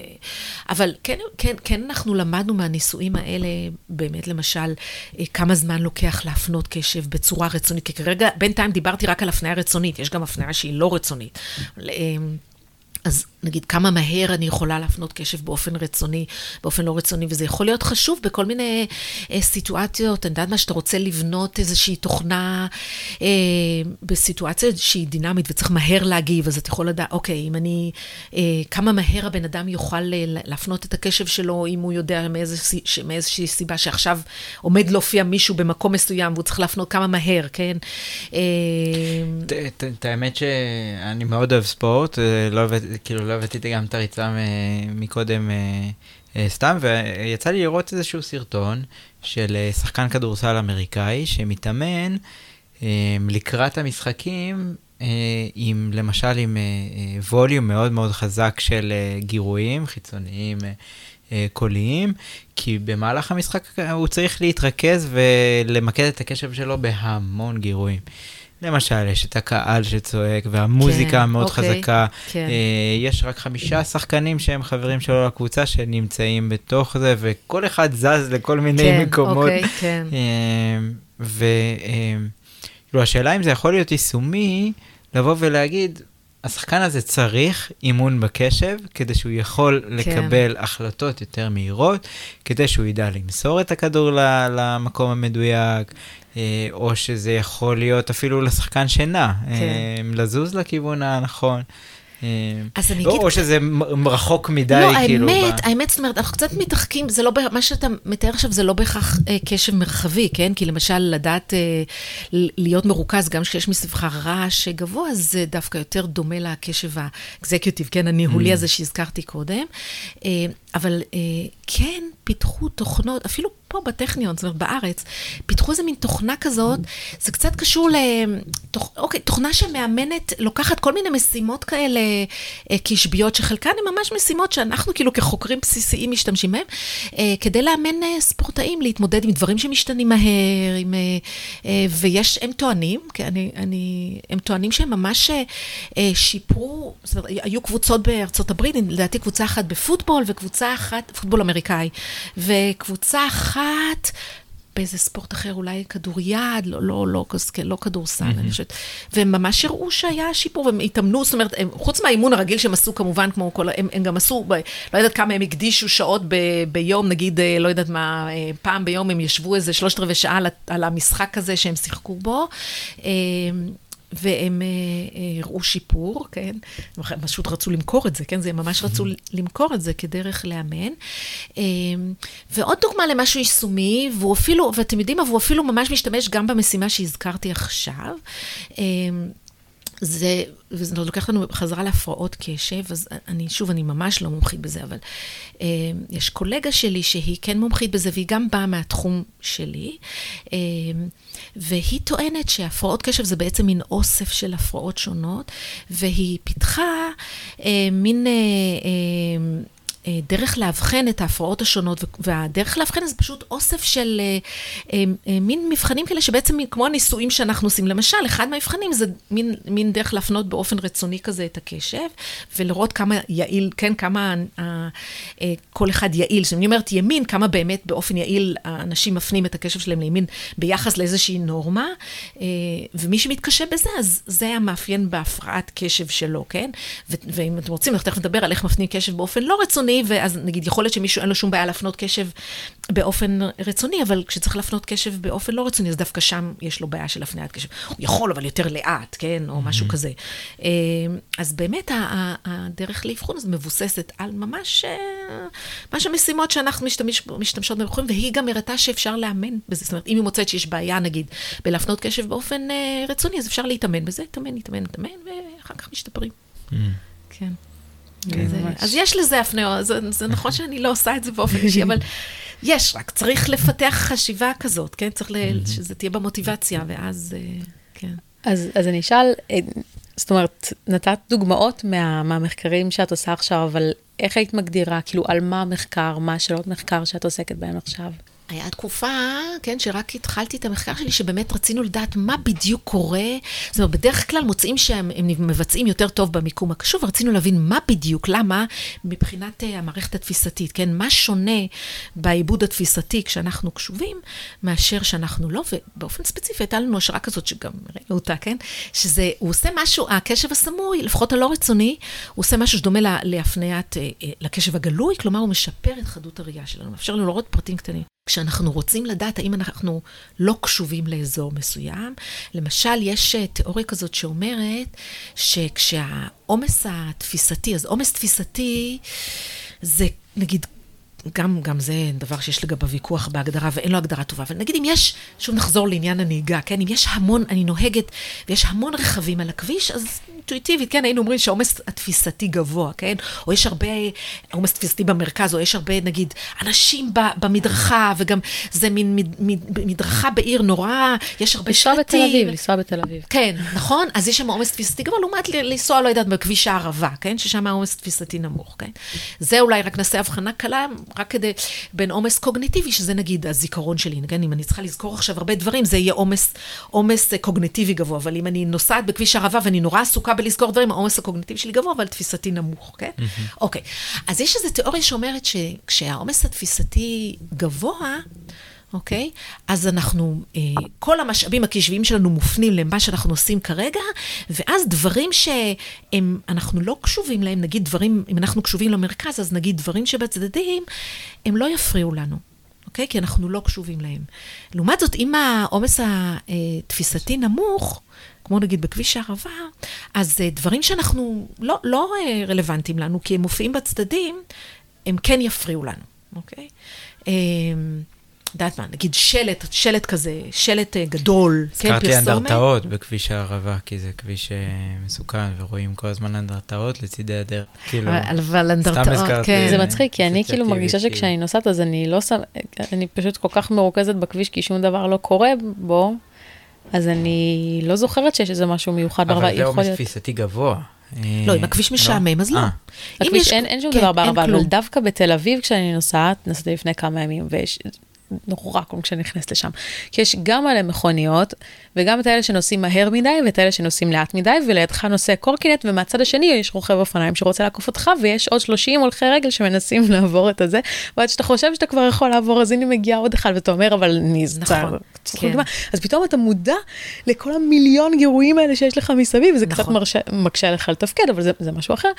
אבל כן, כן, כן אנחנו למדנו מהניסויים האלה, באמת למשל, אה, כמה זמן לוקח להפנות קשב בצורה רצונית, כי כרגע, בינתיים דיברתי רק על הפניה רצונית, יש גם הפניה שהיא לא רצונית. אה, אז נגיד, כמה מהר אני יכולה להפנות קשב באופן רצוני, באופן לא רצוני, וזה יכול להיות חשוב בכל מיני אה, סיטואציות. אני יודעת מה, שאתה רוצה לבנות איזושהי תוכנה אה, בסיטואציה שהיא דינמית וצריך מהר להגיב, אז אתה יכול לדעת, אוקיי, אם אני, אה, כמה מהר הבן אדם יוכל אה, להפנות את הקשב שלו, אם הוא יודע מאיזו, מאיזושהי סיבה שעכשיו עומד להופיע מישהו במקום מסוים והוא צריך להפנות כמה מהר, כן? אה, את האמת שאני מאוד אוהב ספורט, אה, לא כאילו, לא הבאתי גם את הריצה מקודם אה, אה, סתם, ויצא לי לראות איזשהו סרטון של אה, שחקן כדורסל אמריקאי שמתאמן לקראת המשחקים עם, למשל, עם ווליום מאוד מאוד חזק של גירויים חיצוניים. קוליים, כי במהלך המשחק הוא צריך להתרכז ולמקד את הקשב שלו בהמון גירויים. למשל, יש את הקהל שצועק, והמוזיקה כן, המאוד אוקיי, חזקה. כן. אה, יש רק חמישה שכנים שהם חברים שלו לקבוצה, שנמצאים בתוך זה, וכל אחד זז לכל מיני כן, מקומות. אוקיי, כן. אה, וכאילו, אה, השאלה אם זה יכול להיות יישומי, לבוא ולהגיד, השחקן הזה צריך אימון בקשב, כדי שהוא יכול כן. לקבל החלטות יותר מהירות, כדי שהוא ידע למסור את הכדור למקום המדויק, אה, או שזה יכול להיות אפילו לשחקן שינה, כן. אה, לזוז לכיוון הנכון. אה, אז אני אגיד... או שזה רחוק מדי, לא, כאילו... לא, האמת, ב... האמת, זאת אומרת, אנחנו קצת מתרחקים, זה לא, מה שאתה מתאר עכשיו זה לא בהכרח אה, קשב מרחבי, כן? כי למשל, לדעת אה, להיות מרוכז, גם כשיש מסביבך רעש גבוה, זה דווקא יותר דומה לקשב האקזקיוטיב, כן? הניהולי mm. הזה שהזכרתי קודם. אה, אבל אה, כן פיתחו תוכנות, אפילו פה בטכניון, זאת אומרת בארץ, פיתחו איזה מין תוכנה כזאת, זה קצת קשור ל... אוקיי, תוכנה שמאמנת, לוקחת כל מיני משימות כאלה אה, קשביות, שחלקן הן ממש משימות שאנחנו כאילו כחוקרים בסיסיים משתמשים בהן, אה, כדי לאמן אה, ספורטאים להתמודד עם דברים שמשתנים מהר, עם, אה, אה, ויש, הם טוענים, כי אני, אני, הם טוענים שהם ממש אה, אה שיפרו, זאת אומרת, היו קבוצות בארצות הברית, לדעתי קבוצה אחת בפוטבול וקבוצה אחת, פוטבול אמריקאי, וקבוצה אחת באיזה ספורט אחר, אולי כדוריד, לא, לא, לא, לא, לא כדורסל, mm-hmm. אני חושבת. והם ממש הראו שהיה שיפור, והם התאמנו, זאת אומרת, הם, חוץ מהאימון הרגיל שהם עשו כמובן, כמו כל, הם, הם גם עשו, ב, לא יודעת כמה הם הקדישו שעות ב, ביום, נגיד, אה, לא יודעת מה, אה, פעם ביום הם ישבו איזה שלושת רבעי שעה על, על המשחק הזה שהם שיחקו בו. והם אה, אה, הראו שיפור, כן? הם פשוט רצו למכור את זה, כן? זה, הם ממש רצו למכור את זה כדרך לאמן. אה, ועוד דוגמה למשהו יישומי, והוא אפילו, ואתם יודעים מה, והוא אפילו ממש משתמש גם במשימה שהזכרתי עכשיו. זה, וזה לוקח לנו חזרה להפרעות קשב, אז אני, שוב, אני ממש לא מומחית בזה, אבל אה, יש קולגה שלי שהיא כן מומחית בזה, והיא גם באה מהתחום שלי, אה, והיא טוענת שהפרעות קשב זה בעצם מין אוסף של הפרעות שונות, והיא פיתחה אה, מין... אה, אה, אה, דרך לאבחן את ההפרעות השונות, והדרך לאבחן זה פשוט אוסף של אה, אה, מין מבחנים כאלה שבעצם כמו הניסויים שאנחנו עושים. למשל, אחד מהמבחנים זה מין, מין דרך להפנות באופן רצוני כזה את הקשב, ולראות כמה יעיל, כן, כמה כל אחד יעיל. כשאני אומרת ימין, כמה באמת באופן יעיל האנשים מפנים את הקשב שלהם לימין ביחס לאיזושהי נורמה, ומי שמתקשה בזה, אז זה המאפיין בהפרעת קשב שלו, כן? ואם אתם רוצים, אנחנו תכף נדבר על איך מפנים קשב באופן לא רצוני. ואז נגיד, יכול להיות שמישהו אין לו שום בעיה להפנות קשב באופן רצוני, אבל כשצריך להפנות קשב באופן לא רצוני, אז דווקא שם יש לו בעיה של הפניית קשב. הוא יכול, אבל יותר לאט, כן? או משהו mm-hmm. כזה. אה, אז באמת הדרך לאבחון הזאת מבוססת על ממש, אה, ממש המשימות שאנחנו משתמש, משתמשות במכונים, והיא גם הראתה שאפשר לאמן בזה. זאת אומרת, אם היא מוצאת שיש בעיה, נגיד, בלהפנות קשב באופן אה, רצוני, אז אפשר להתאמן בזה, להתאמן, להתאמן, להתאמן, ואחר כך משתפרים. Mm-hmm. כן. כן, זה, אז יש לזה הפניות, זה, זה נכון שאני לא עושה את זה באופן אישי, אבל יש, רק צריך לפתח חשיבה כזאת, כן? צריך ל, שזה תהיה במוטיבציה, ואז, אה, כן. אז, אז אני אשאל, אה, זאת אומרת, נתת דוגמאות מה, מהמחקרים שאת עושה עכשיו, אבל איך היית מגדירה, כאילו, על מה המחקר, מה השאלות מחקר שאת עוסקת בהן עכשיו? היה תקופה, כן, שרק התחלתי את המחקר שלי, שבאמת רצינו לדעת מה בדיוק קורה. זאת אומרת, בדרך כלל מוצאים שהם הם מבצעים יותר טוב במיקום הקשוב, ורצינו להבין מה בדיוק, למה, מבחינת uh, המערכת התפיסתית, כן? מה שונה בעיבוד התפיסתי כשאנחנו קשובים, מאשר שאנחנו לא, ובאופן ספציפי הייתה לנו השערה כזאת, שגם ראינו אותה, כן? שזה, הוא עושה משהו, הקשב הסמוי, לפחות הלא רצוני, הוא עושה משהו שדומה להפניית, uh, uh, לקשב הגלוי, כלומר, הוא משפר את חדות הראייה שלנו, מאפשר לנו לראות פרטים קטנים. כשאנחנו רוצים לדעת האם אנחנו לא קשובים לאזור מסוים, למשל, יש אה, תיאוריה כזאת שאומרת שכשהעומס התפיסתי, אז עומס תפיסתי זה נגיד גם, גם זה דבר שיש לגביו ויכוח בהגדרה ואין לו הגדרה טובה. אבל נגיד אם יש, שוב נחזור לעניין הנהיגה, כן? אם יש המון, אני נוהגת ויש המון רכבים על הכביש, אז אינטואיטיבית, כן, היינו אומרים שהעומס התפיסתי גבוה, כן? או יש הרבה עומס תפיסתי במרכז, או יש הרבה, נגיד, אנשים במדרכה, וגם זה מין מד, מד, מדרכה בעיר נורא, יש הרבה שלטים. לנסוע בתל אביב, לנסוע בתל אביב. כן, נכון? אז יש שם עומס תפיסתי גבוה, לעומת לנסוע, לא יודעת, בכביש הערבה, כן? ששם העומס תפיסתי נמוך, כן? זה אולי רק נעשה הבחנה קלה, רק כדי, בין עומס קוגניטיבי, שזה נגיד הזיכרון שלי, כן? אם אני צריכה לזכור עכשיו הרבה דברים, זה יהיה עומס, עומס קוגניטיבי גבוה, אבל אם אני נוסעת בכביש הערבה ואני נורא עסוקה בלזכור דברים, העומס הקוגניטיבי שלי גבוה, אבל תפיסתי נמוך, כן? Mm-hmm. אוקיי. אז יש איזו תיאוריה שאומרת שכשהעומס התפיסתי גבוה, אוקיי? אז אנחנו, אה, כל המשאבים הקשביים שלנו מופנים למה שאנחנו עושים כרגע, ואז דברים שאנחנו לא קשובים להם, נגיד דברים, אם אנחנו קשובים למרכז, אז נגיד דברים שבצדדים, הם לא יפריעו לנו. אוקיי? כי אנחנו לא קשובים להם. לעומת זאת, אם העומס התפיסתי נמוך, כמו נגיד בכביש הערבה, אז אה, דברים שאנחנו לא, לא אה, רלוונטיים לנו, כי הם מופיעים בצדדים, הם כן יפריעו לנו, אוקיי? יודעת מה, נגיד שלט, שלט כזה, שלט אה, גדול, כן, פרסומת. הזכרתי אנדרטאות בכביש הערבה, כי זה כביש מסוכן, ורואים כל הזמן אנדרטאות לצידי הדרך. כאילו, אבל אנדרטאות, כן. זה מצחיק, כי אני כאילו מרגישה שכשאני נוסעת, אז אני לא שם, אני פשוט כל כך מרוכזת בכביש, כי שום דבר לא קורה בו, אז אני לא זוכרת שיש איזה משהו מיוחד בערבה. אבל זה עומס תפיסתי גבוה. לא, אם הכביש משעמם, אז לא. אה. הכביש, אין שום כן, דבר בערבה, אבל דווקא בתל אביב, כשאני נוסעת, נסעתי לפני כמה ימים, ויש נורא כל כשאני נכנסת לשם. כי יש גם מלא מכוניות, וגם את האלה שנוסעים מהר מדי, ואת האלה שנוסעים לאט מדי, ולידך נוסע קורקינט, ומהצד השני יש רוכב אופניים שרוצה לעקוף אותך, ויש עוד 30 הולכי רגל שמנסים לעבור את הזה, ועד שאתה חושב שאתה כבר יכול לעבור, אז הנה מגיע עוד אחד, ואתה אומר, אבל אני... נכון, כן. אז פתאום אתה מודע לכל המיליון גירויים האלה שיש לך מסביב, וזה נכון. קצת מרשה, מקשה לך לתפקד, אבל זה, זה משהו אחר.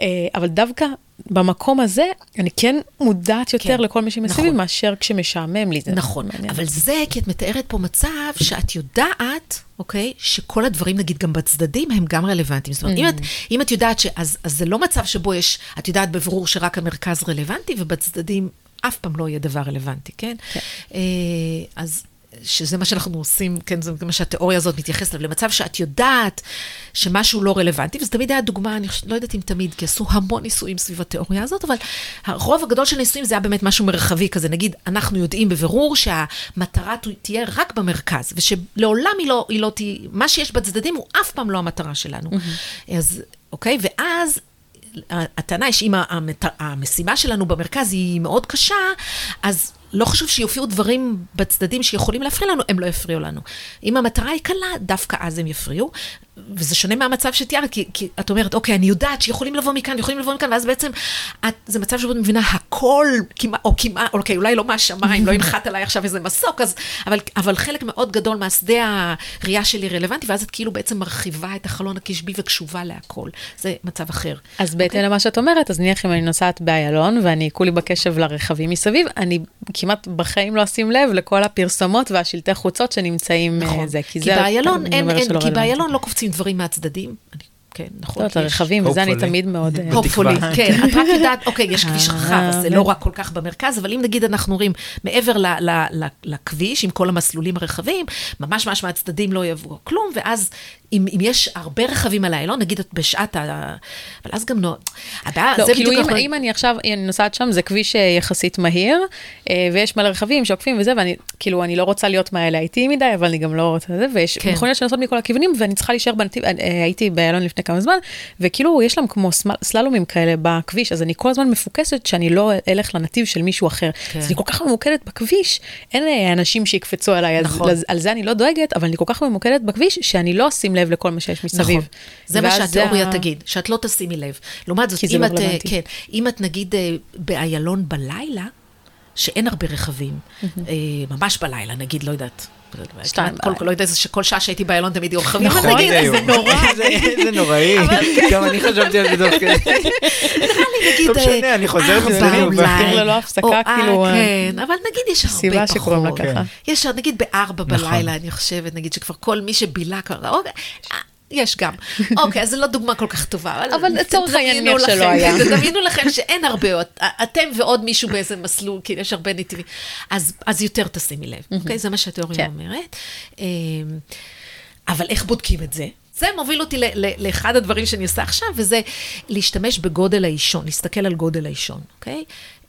אה, אבל דווקא במקום הזה, אני כן מודעת יותר כן, לכל מי שמסביב, נכון. מאשר כשמשעמם לי. זה נכון, מעניין. אבל זה כי את מתארת פה מצב שאת יודעת, אוקיי, שכל הדברים, נגיד, גם בצדדים, הם גם רלוונטיים. זאת אומרת, mm. אם, את, אם את יודעת ש... אז, אז זה לא מצב שבו יש, את יודעת בבירור שרק המרכז רלוונטי, ובצדדים אף פעם לא יהיה דבר רלוונטי, כן? כן. אה, אז... שזה מה שאנחנו עושים, כן, זה מה שהתיאוריה הזאת מתייחסת אליו, למצב שאת יודעת שמשהו לא רלוונטי, וזה תמיד היה דוגמה, אני לא יודעת אם תמיד, כי עשו המון ניסויים סביב התיאוריה הזאת, אבל הרוב הגדול של הניסויים זה היה באמת משהו מרחבי כזה. נגיד, אנחנו יודעים בבירור שהמטרה תהיה רק במרכז, ושלעולם היא לא, היא לא תהיה, מה שיש בצדדים הוא אף פעם לא המטרה שלנו. Mm-hmm. אז, אוקיי, ואז הטענה היא שאם המשימה שלנו במרכז היא מאוד קשה, אז לא חשוב שיופיעו דברים בצדדים שיכולים להפריע לנו, הם לא יפריעו לנו. אם המטרה היא קלה, דווקא אז הם יפריעו. וזה שונה מהמצב שתיארת, כי, כי את אומרת, אוקיי, אני יודעת שיכולים לבוא מכאן, יכולים לבוא מכאן, ואז בעצם את, זה מצב שבו את מבינה הכל, כמעט, או כמעט, אוקיי, אולי לא מהשמיים, לא ינחת עליי עכשיו איזה מסוק, אז, אבל, אבל חלק מאוד גדול מהשדה הראייה שלי רלוונטי, ואז את כאילו בעצם מרחיבה את החלון הקשבי וקשובה להכל. זה מצב אחר. אז בהתאם אוקיי? למה שאת אומרת, אז נניח אם אני נוסעת באיילון, ואני כולי בקשב לרכבים מסביב, אני כמעט בחיים לא אשים לב לכל הפרסומות והשלטי חוצות שנמצאים, אה, נכון. זה, כי, כי זה... באיילון אין, אין, כי באיילון לא קופצים דברים מהצדדים. כן, נכון. את הרכבים, וזה אני תמיד מאוד... הופפולי, כן. את רק יודעת, אוקיי, יש כביש אה, רחב, אז זה לא רק כל כך במרכז, אבל אם נגיד אנחנו רואים מעבר לכביש, עם כל המסלולים הרחבים, ממש ממש מהצדדים לא יבואו כלום, ואז אם, אם יש הרבה רכבים על איילון, נגיד את בשעת ה... אבל אז גם לא... הבעיה, לא, זה כאילו בדיוק... אם, אם אני עכשיו, אני נוסעת שם, זה כביש אה, יחסית מהיר, אה, ויש מלא רכבים שעוקפים וזה, ואני, כאילו, אני לא רוצה להיות מהאלה איטי מדי, אבל אני גם לא רוצה זה, ויש כן. מכוניות שנוסעות מכל הכיוונים, ואני צריכה להישאר בנתיב, אה, אה, הייתי באיילון לפני כמה זמן, וכאילו, יש להם כמו סללומים כאלה בכביש, אז אני כל הזמן מפוקסת שאני לא אלך לנתיב של מישהו אחר. כן. אז אני כל כך ממוקדת בכביש, אין אה, אנשים שיקפצו עליי, אז נכון. לז- על זה אני לא דואגת, אבל אני כל כך ממוקדת בכביש, שאני לא אשים לב לכל מה שיש מסביב. נכון. זה מה שהתיאוריה ה- תגיד, שאת לא תשימי לב. לעומת זאת, זה אם לא את, אה. כן, אם את נגיד אה, באיילון בלילה, שאין הרבה רכבים, אה, ממש בלילה, נגיד, לא יודעת. שתיים כמעט כל, בלילה. לא יודעת, שכל שעה שהייתי באיילון תמיד היו רכבים, נכון, זה נורא. זה נוראי. גם אני חשבתי על זה כדי. נגיד, לא משנה, אה, אני חוזר ארבע בזמני, אולי. ללא הפסקה, אה, כאילו, אה, כן, אבל נגיד יש הרבה סיבה פחות. שקוראים לה ככה. יש, נגיד בארבע נכון. בלילה, אני חושבת, נגיד שכבר כל מי שבילה כבר, אה, יש גם. אוקיי, אז זו לא דוגמה כל כך טובה. אבל לצורך העניין תדמיינו נניח שלא היה. תדמיינו לכם שאין הרבה, את- אתם ועוד מישהו באיזה מסלול, כאילו יש הרבה נתיבים, אז, אז יותר תשימי לב, אוקיי? זה מה שהתיאוריה כן. אומרת. אמ, אבל איך בודקים את זה? זה מוביל אותי ל- ל- לאחד הדברים שאני עושה עכשיו, וזה להשתמש בגודל האישון, להסתכל על גודל האישון, אוקיי?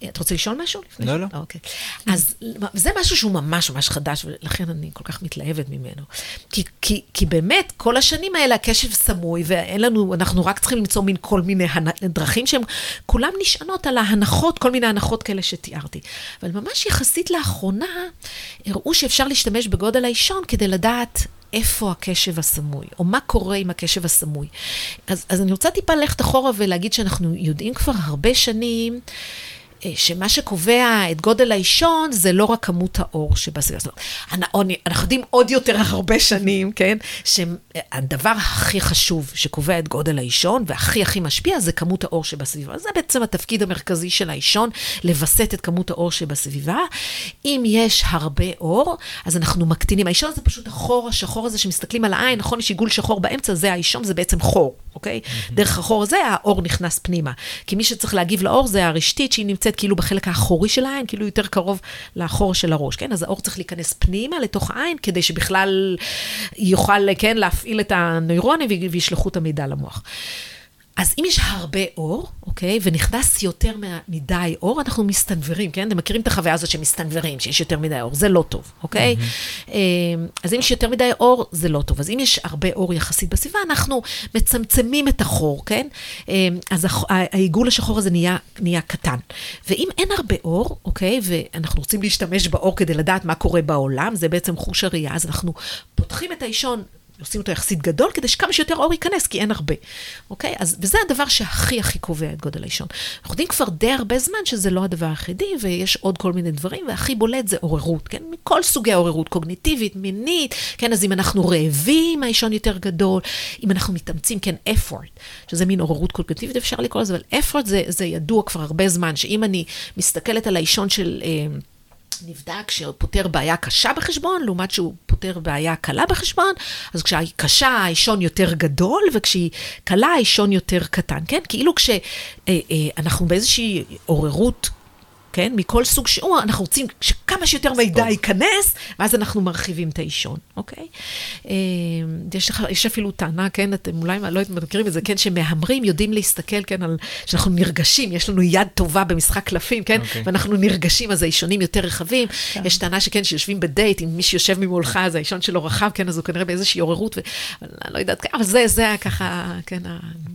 את רוצה לשאול משהו? לא, לא. אוקיי. אז זה משהו שהוא ממש ממש חדש, ולכן אני כל כך מתלהבת ממנו. כי, כי, כי באמת, כל השנים האלה הקשב סמוי, ואין לנו, אנחנו רק צריכים למצוא מין כל מיני דרכים שהן כולן נשענות על ההנחות, כל מיני הנחות כאלה שתיארתי. אבל ממש יחסית לאחרונה, הראו שאפשר להשתמש בגודל האישון כדי לדעת איפה הקשב הסמוי, או מה קורה עם הקשב הסמוי. אז, אז אני רוצה טיפה ללכת אחורה ולהגיד שאנחנו יודעים כבר הרבה שנים, שמה שקובע את גודל האישון זה לא רק כמות האור שבסביבה. זאת אומרת, אנ- אנחנו יודעים עוד יותר הרבה שנים, כן, שהדבר הכי חשוב שקובע את גודל האישון והכי הכי משפיע זה כמות האור שבסביבה. זה בעצם התפקיד המרכזי של האישון, לווסת את כמות האור שבסביבה. אם יש הרבה אור, אז אנחנו מקטינים. האישון זה פשוט החור השחור הזה שמסתכלים על העין, נכון? יש עיגול שחור באמצע, זה האישון, זה בעצם חור, אוקיי? דרך החור הזה האור נכנס פנימה. כי מי שצריך להגיב לאור זה הרשתית, שהיא נמצאת כאילו בחלק האחורי של העין, כאילו יותר קרוב לחור של הראש, כן? אז האור צריך להיכנס פנימה לתוך העין, כדי שבכלל יוכל, כן, להפעיל את הנוירונים וישלחו את המידע למוח. אז אם יש הרבה אור, אוקיי, ונכנס יותר מדי אור, אנחנו מסתנוורים, כן? אתם מכירים את החוויה הזאת שמסתנוורים, שיש יותר מדי אור, זה לא טוב, אוקיי? אה, אז אם יש יותר מדי אור, זה לא טוב. אז אם יש הרבה אור יחסית בסביבה, אנחנו מצמצמים את החור, כן? אה, אז העיגול השחור הזה נהיה, נהיה קטן. ואם אין הרבה אור, אוקיי, ואנחנו רוצים להשתמש באור כדי לדעת מה קורה בעולם, זה בעצם חוש הראייה, אז אנחנו פותחים את האישון. עושים אותו יחסית גדול, כדי שכמה שיותר אור ייכנס, כי אין הרבה. אוקיי? אז, וזה הדבר שהכי הכי קובע את גודל האישון. אנחנו יודעים כבר די הרבה זמן שזה לא הדבר היחידי, ויש עוד כל מיני דברים, והכי בולט זה עוררות, כן? מכל סוגי העוררות, קוגניטיבית, מינית, כן? אז אם אנחנו רעבים, האישון יותר גדול, אם אנחנו מתאמצים, כן, effort, שזה מין עוררות קוגניטיבית, אפשר לקרוא לזה, אבל effort זה, זה ידוע כבר הרבה זמן, שאם אני מסתכלת על האישון של... אה, נבדק שהוא פותר בעיה קשה בחשבון, לעומת שהוא פותר בעיה קלה בחשבון, אז כשהיא קשה, האישון יותר גדול, וכשהיא קלה, האישון יותר קטן, כן? כאילו כשאנחנו באיזושהי עוררות, כן? מכל סוג שהוא, אנחנו רוצים שכמה שיותר מידע ייכנס, ואז אנחנו מרחיבים את האישון, אוקיי? אה, יש, יש אפילו טענה, כן? אתם אולי לא מכירים את זה, כן? שמהמרים יודעים להסתכל, כן? על... שאנחנו נרגשים, יש לנו יד טובה במשחק קלפים, כן? אוקיי. ואנחנו נרגשים, אז האישונים יותר רחבים. יש טענה שכן, שיושבים בדייט, אם מי שיושב ממולך, אז האישון שלו רחב, כן? אז הוא כנראה באיזושהי עוררות, ו... אבל אני לא יודעת, אבל זה, זה ככה, כן,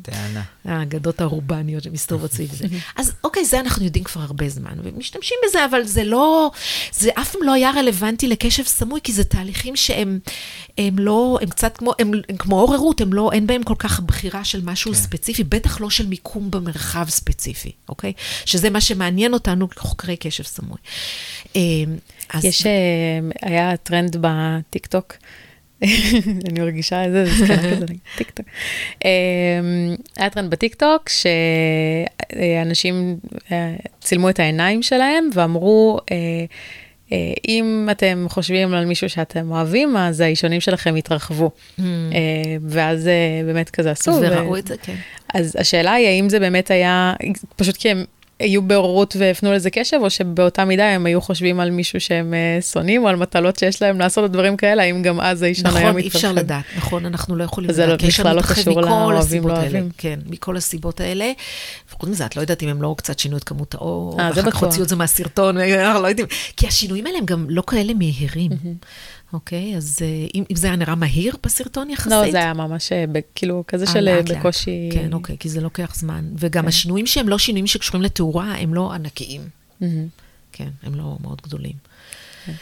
טענה. האגדות הרובניות שמסתובבות סביב זה. אז אוקיי, זה אנחנו יודעים כבר הרבה זמן, ומשתמשים בזה, אבל זה לא, זה אף פעם לא היה רלוונטי לקשב סמוי, כי זה תהליכים שהם הם לא, הם קצת כמו, הם, הם כמו עוררות, הם לא, אין בהם כל כך בחירה של משהו כן. ספציפי, בטח לא של מיקום במרחב ספציפי, אוקיי? שזה מה שמעניין אותנו כחוקרי קשב סמוי. אה, אז... יש, אה, היה טרנד בטיקטוק, אני מרגישה את זה, זה זקנה כזה, טיקטוק. אה, היה טרנד בטיקטוק שאנשים אה, צילמו את העיניים שלהם ואמרו, אה, אה, אם אתם חושבים על מישהו שאתם אוהבים, אז האישונים שלכם יתרחבו. אה, ואז באמת כזה עשו. וראו את זה, כן. אז השאלה היא, האם זה באמת היה, פשוט כי הם היו בהורות והפנו לזה קשב, או שבאותה מידה הם היו חושבים על מישהו שהם אה, שונאים, או על מטלות שיש להם לעשות דברים כאלה, האם גם אז האישון היה מתפחד? נכון, אי אפשר לדעת, נכון, אנחנו לא יכולים זה לדעת, לא- כי יש בכלל לנו לא מתרחב קשור מכל לאוהבים, הסיבות לא האלה. אוהבים. כן, מכל הסיבות האלה. וחוץ מזה, את לא יודעת אם הם לא קצת שינו את כמות האור, אה, זה ואחר כך. הוציאו את זה מהסרטון, לא יודעים. כי השינויים האלה הם גם לא כאלה מהירים. אוקיי, אז אה, אם אם זה היה נראה מהיר בסרטון יחסית, לא, זה היה ממש אה, כאילו כזה של אה, לאט לאט. בקושי... כן, אוקיי, כי זה לוקח זמן. וגם כן. השינויים שהם לא שינויים שקשורים לתאורה, הם לא ענקיים. מהמם. כן, הם לא מאוד גדולים. כן.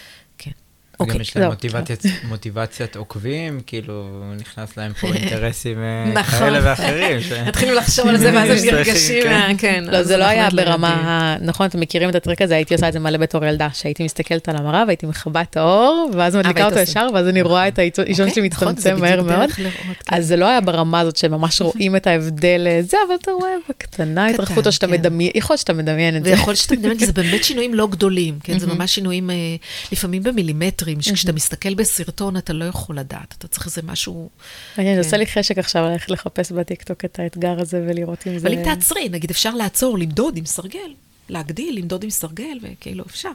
גם אוקיי, יש להם לא, מוטיבציית- מוטיבציית עוקבים, כאילו נכנס להם פה אינטרסים אה, נכון. כאלה ואחרים. ש- התחילו לחשוב על זה, ואז הם נרגשים, כן. אה, כן. לא, זה לא היה ברמה, נכון, אתם מכירים את הטריק הזה, הייתי עושה את זה מלא בתור ילדה, שהייתי מסתכלת על המראה והייתי מכבה את האור, ואז מדליקה והיית אותו. ישר, ואז אני רואה את האישון אוקיי, שלי נכון, מהר מאוד. כן. אז זה לא היה ברמה הזאת שממש רואים את ההבדל, אה, זה, אבל אתה רואה בקטנה התרחבות, או שאתה כן. מדמיין, יכול להיות שאתה מדמיין את זה. ויכול להיות שאתה מדמיין, כי זה באמת שינויים לא גדולים, כן? זה ממש שינויים, אה, לפעמים במילימטרים, שכשאתה מסתכל בסרטון אתה לא יכול לדעת, אתה צריך איזה משהו... מעניין, זה כן. עושה לי חשק עכשיו ללכת לחפש בטיקטוק את האתגר הזה ולראות אם זה... אבל אם תעצרי, נגיד אפשר לעצור, למדוד עם סרגל, להגדיל, למדוד עם סרגל, וכאילו אפשר.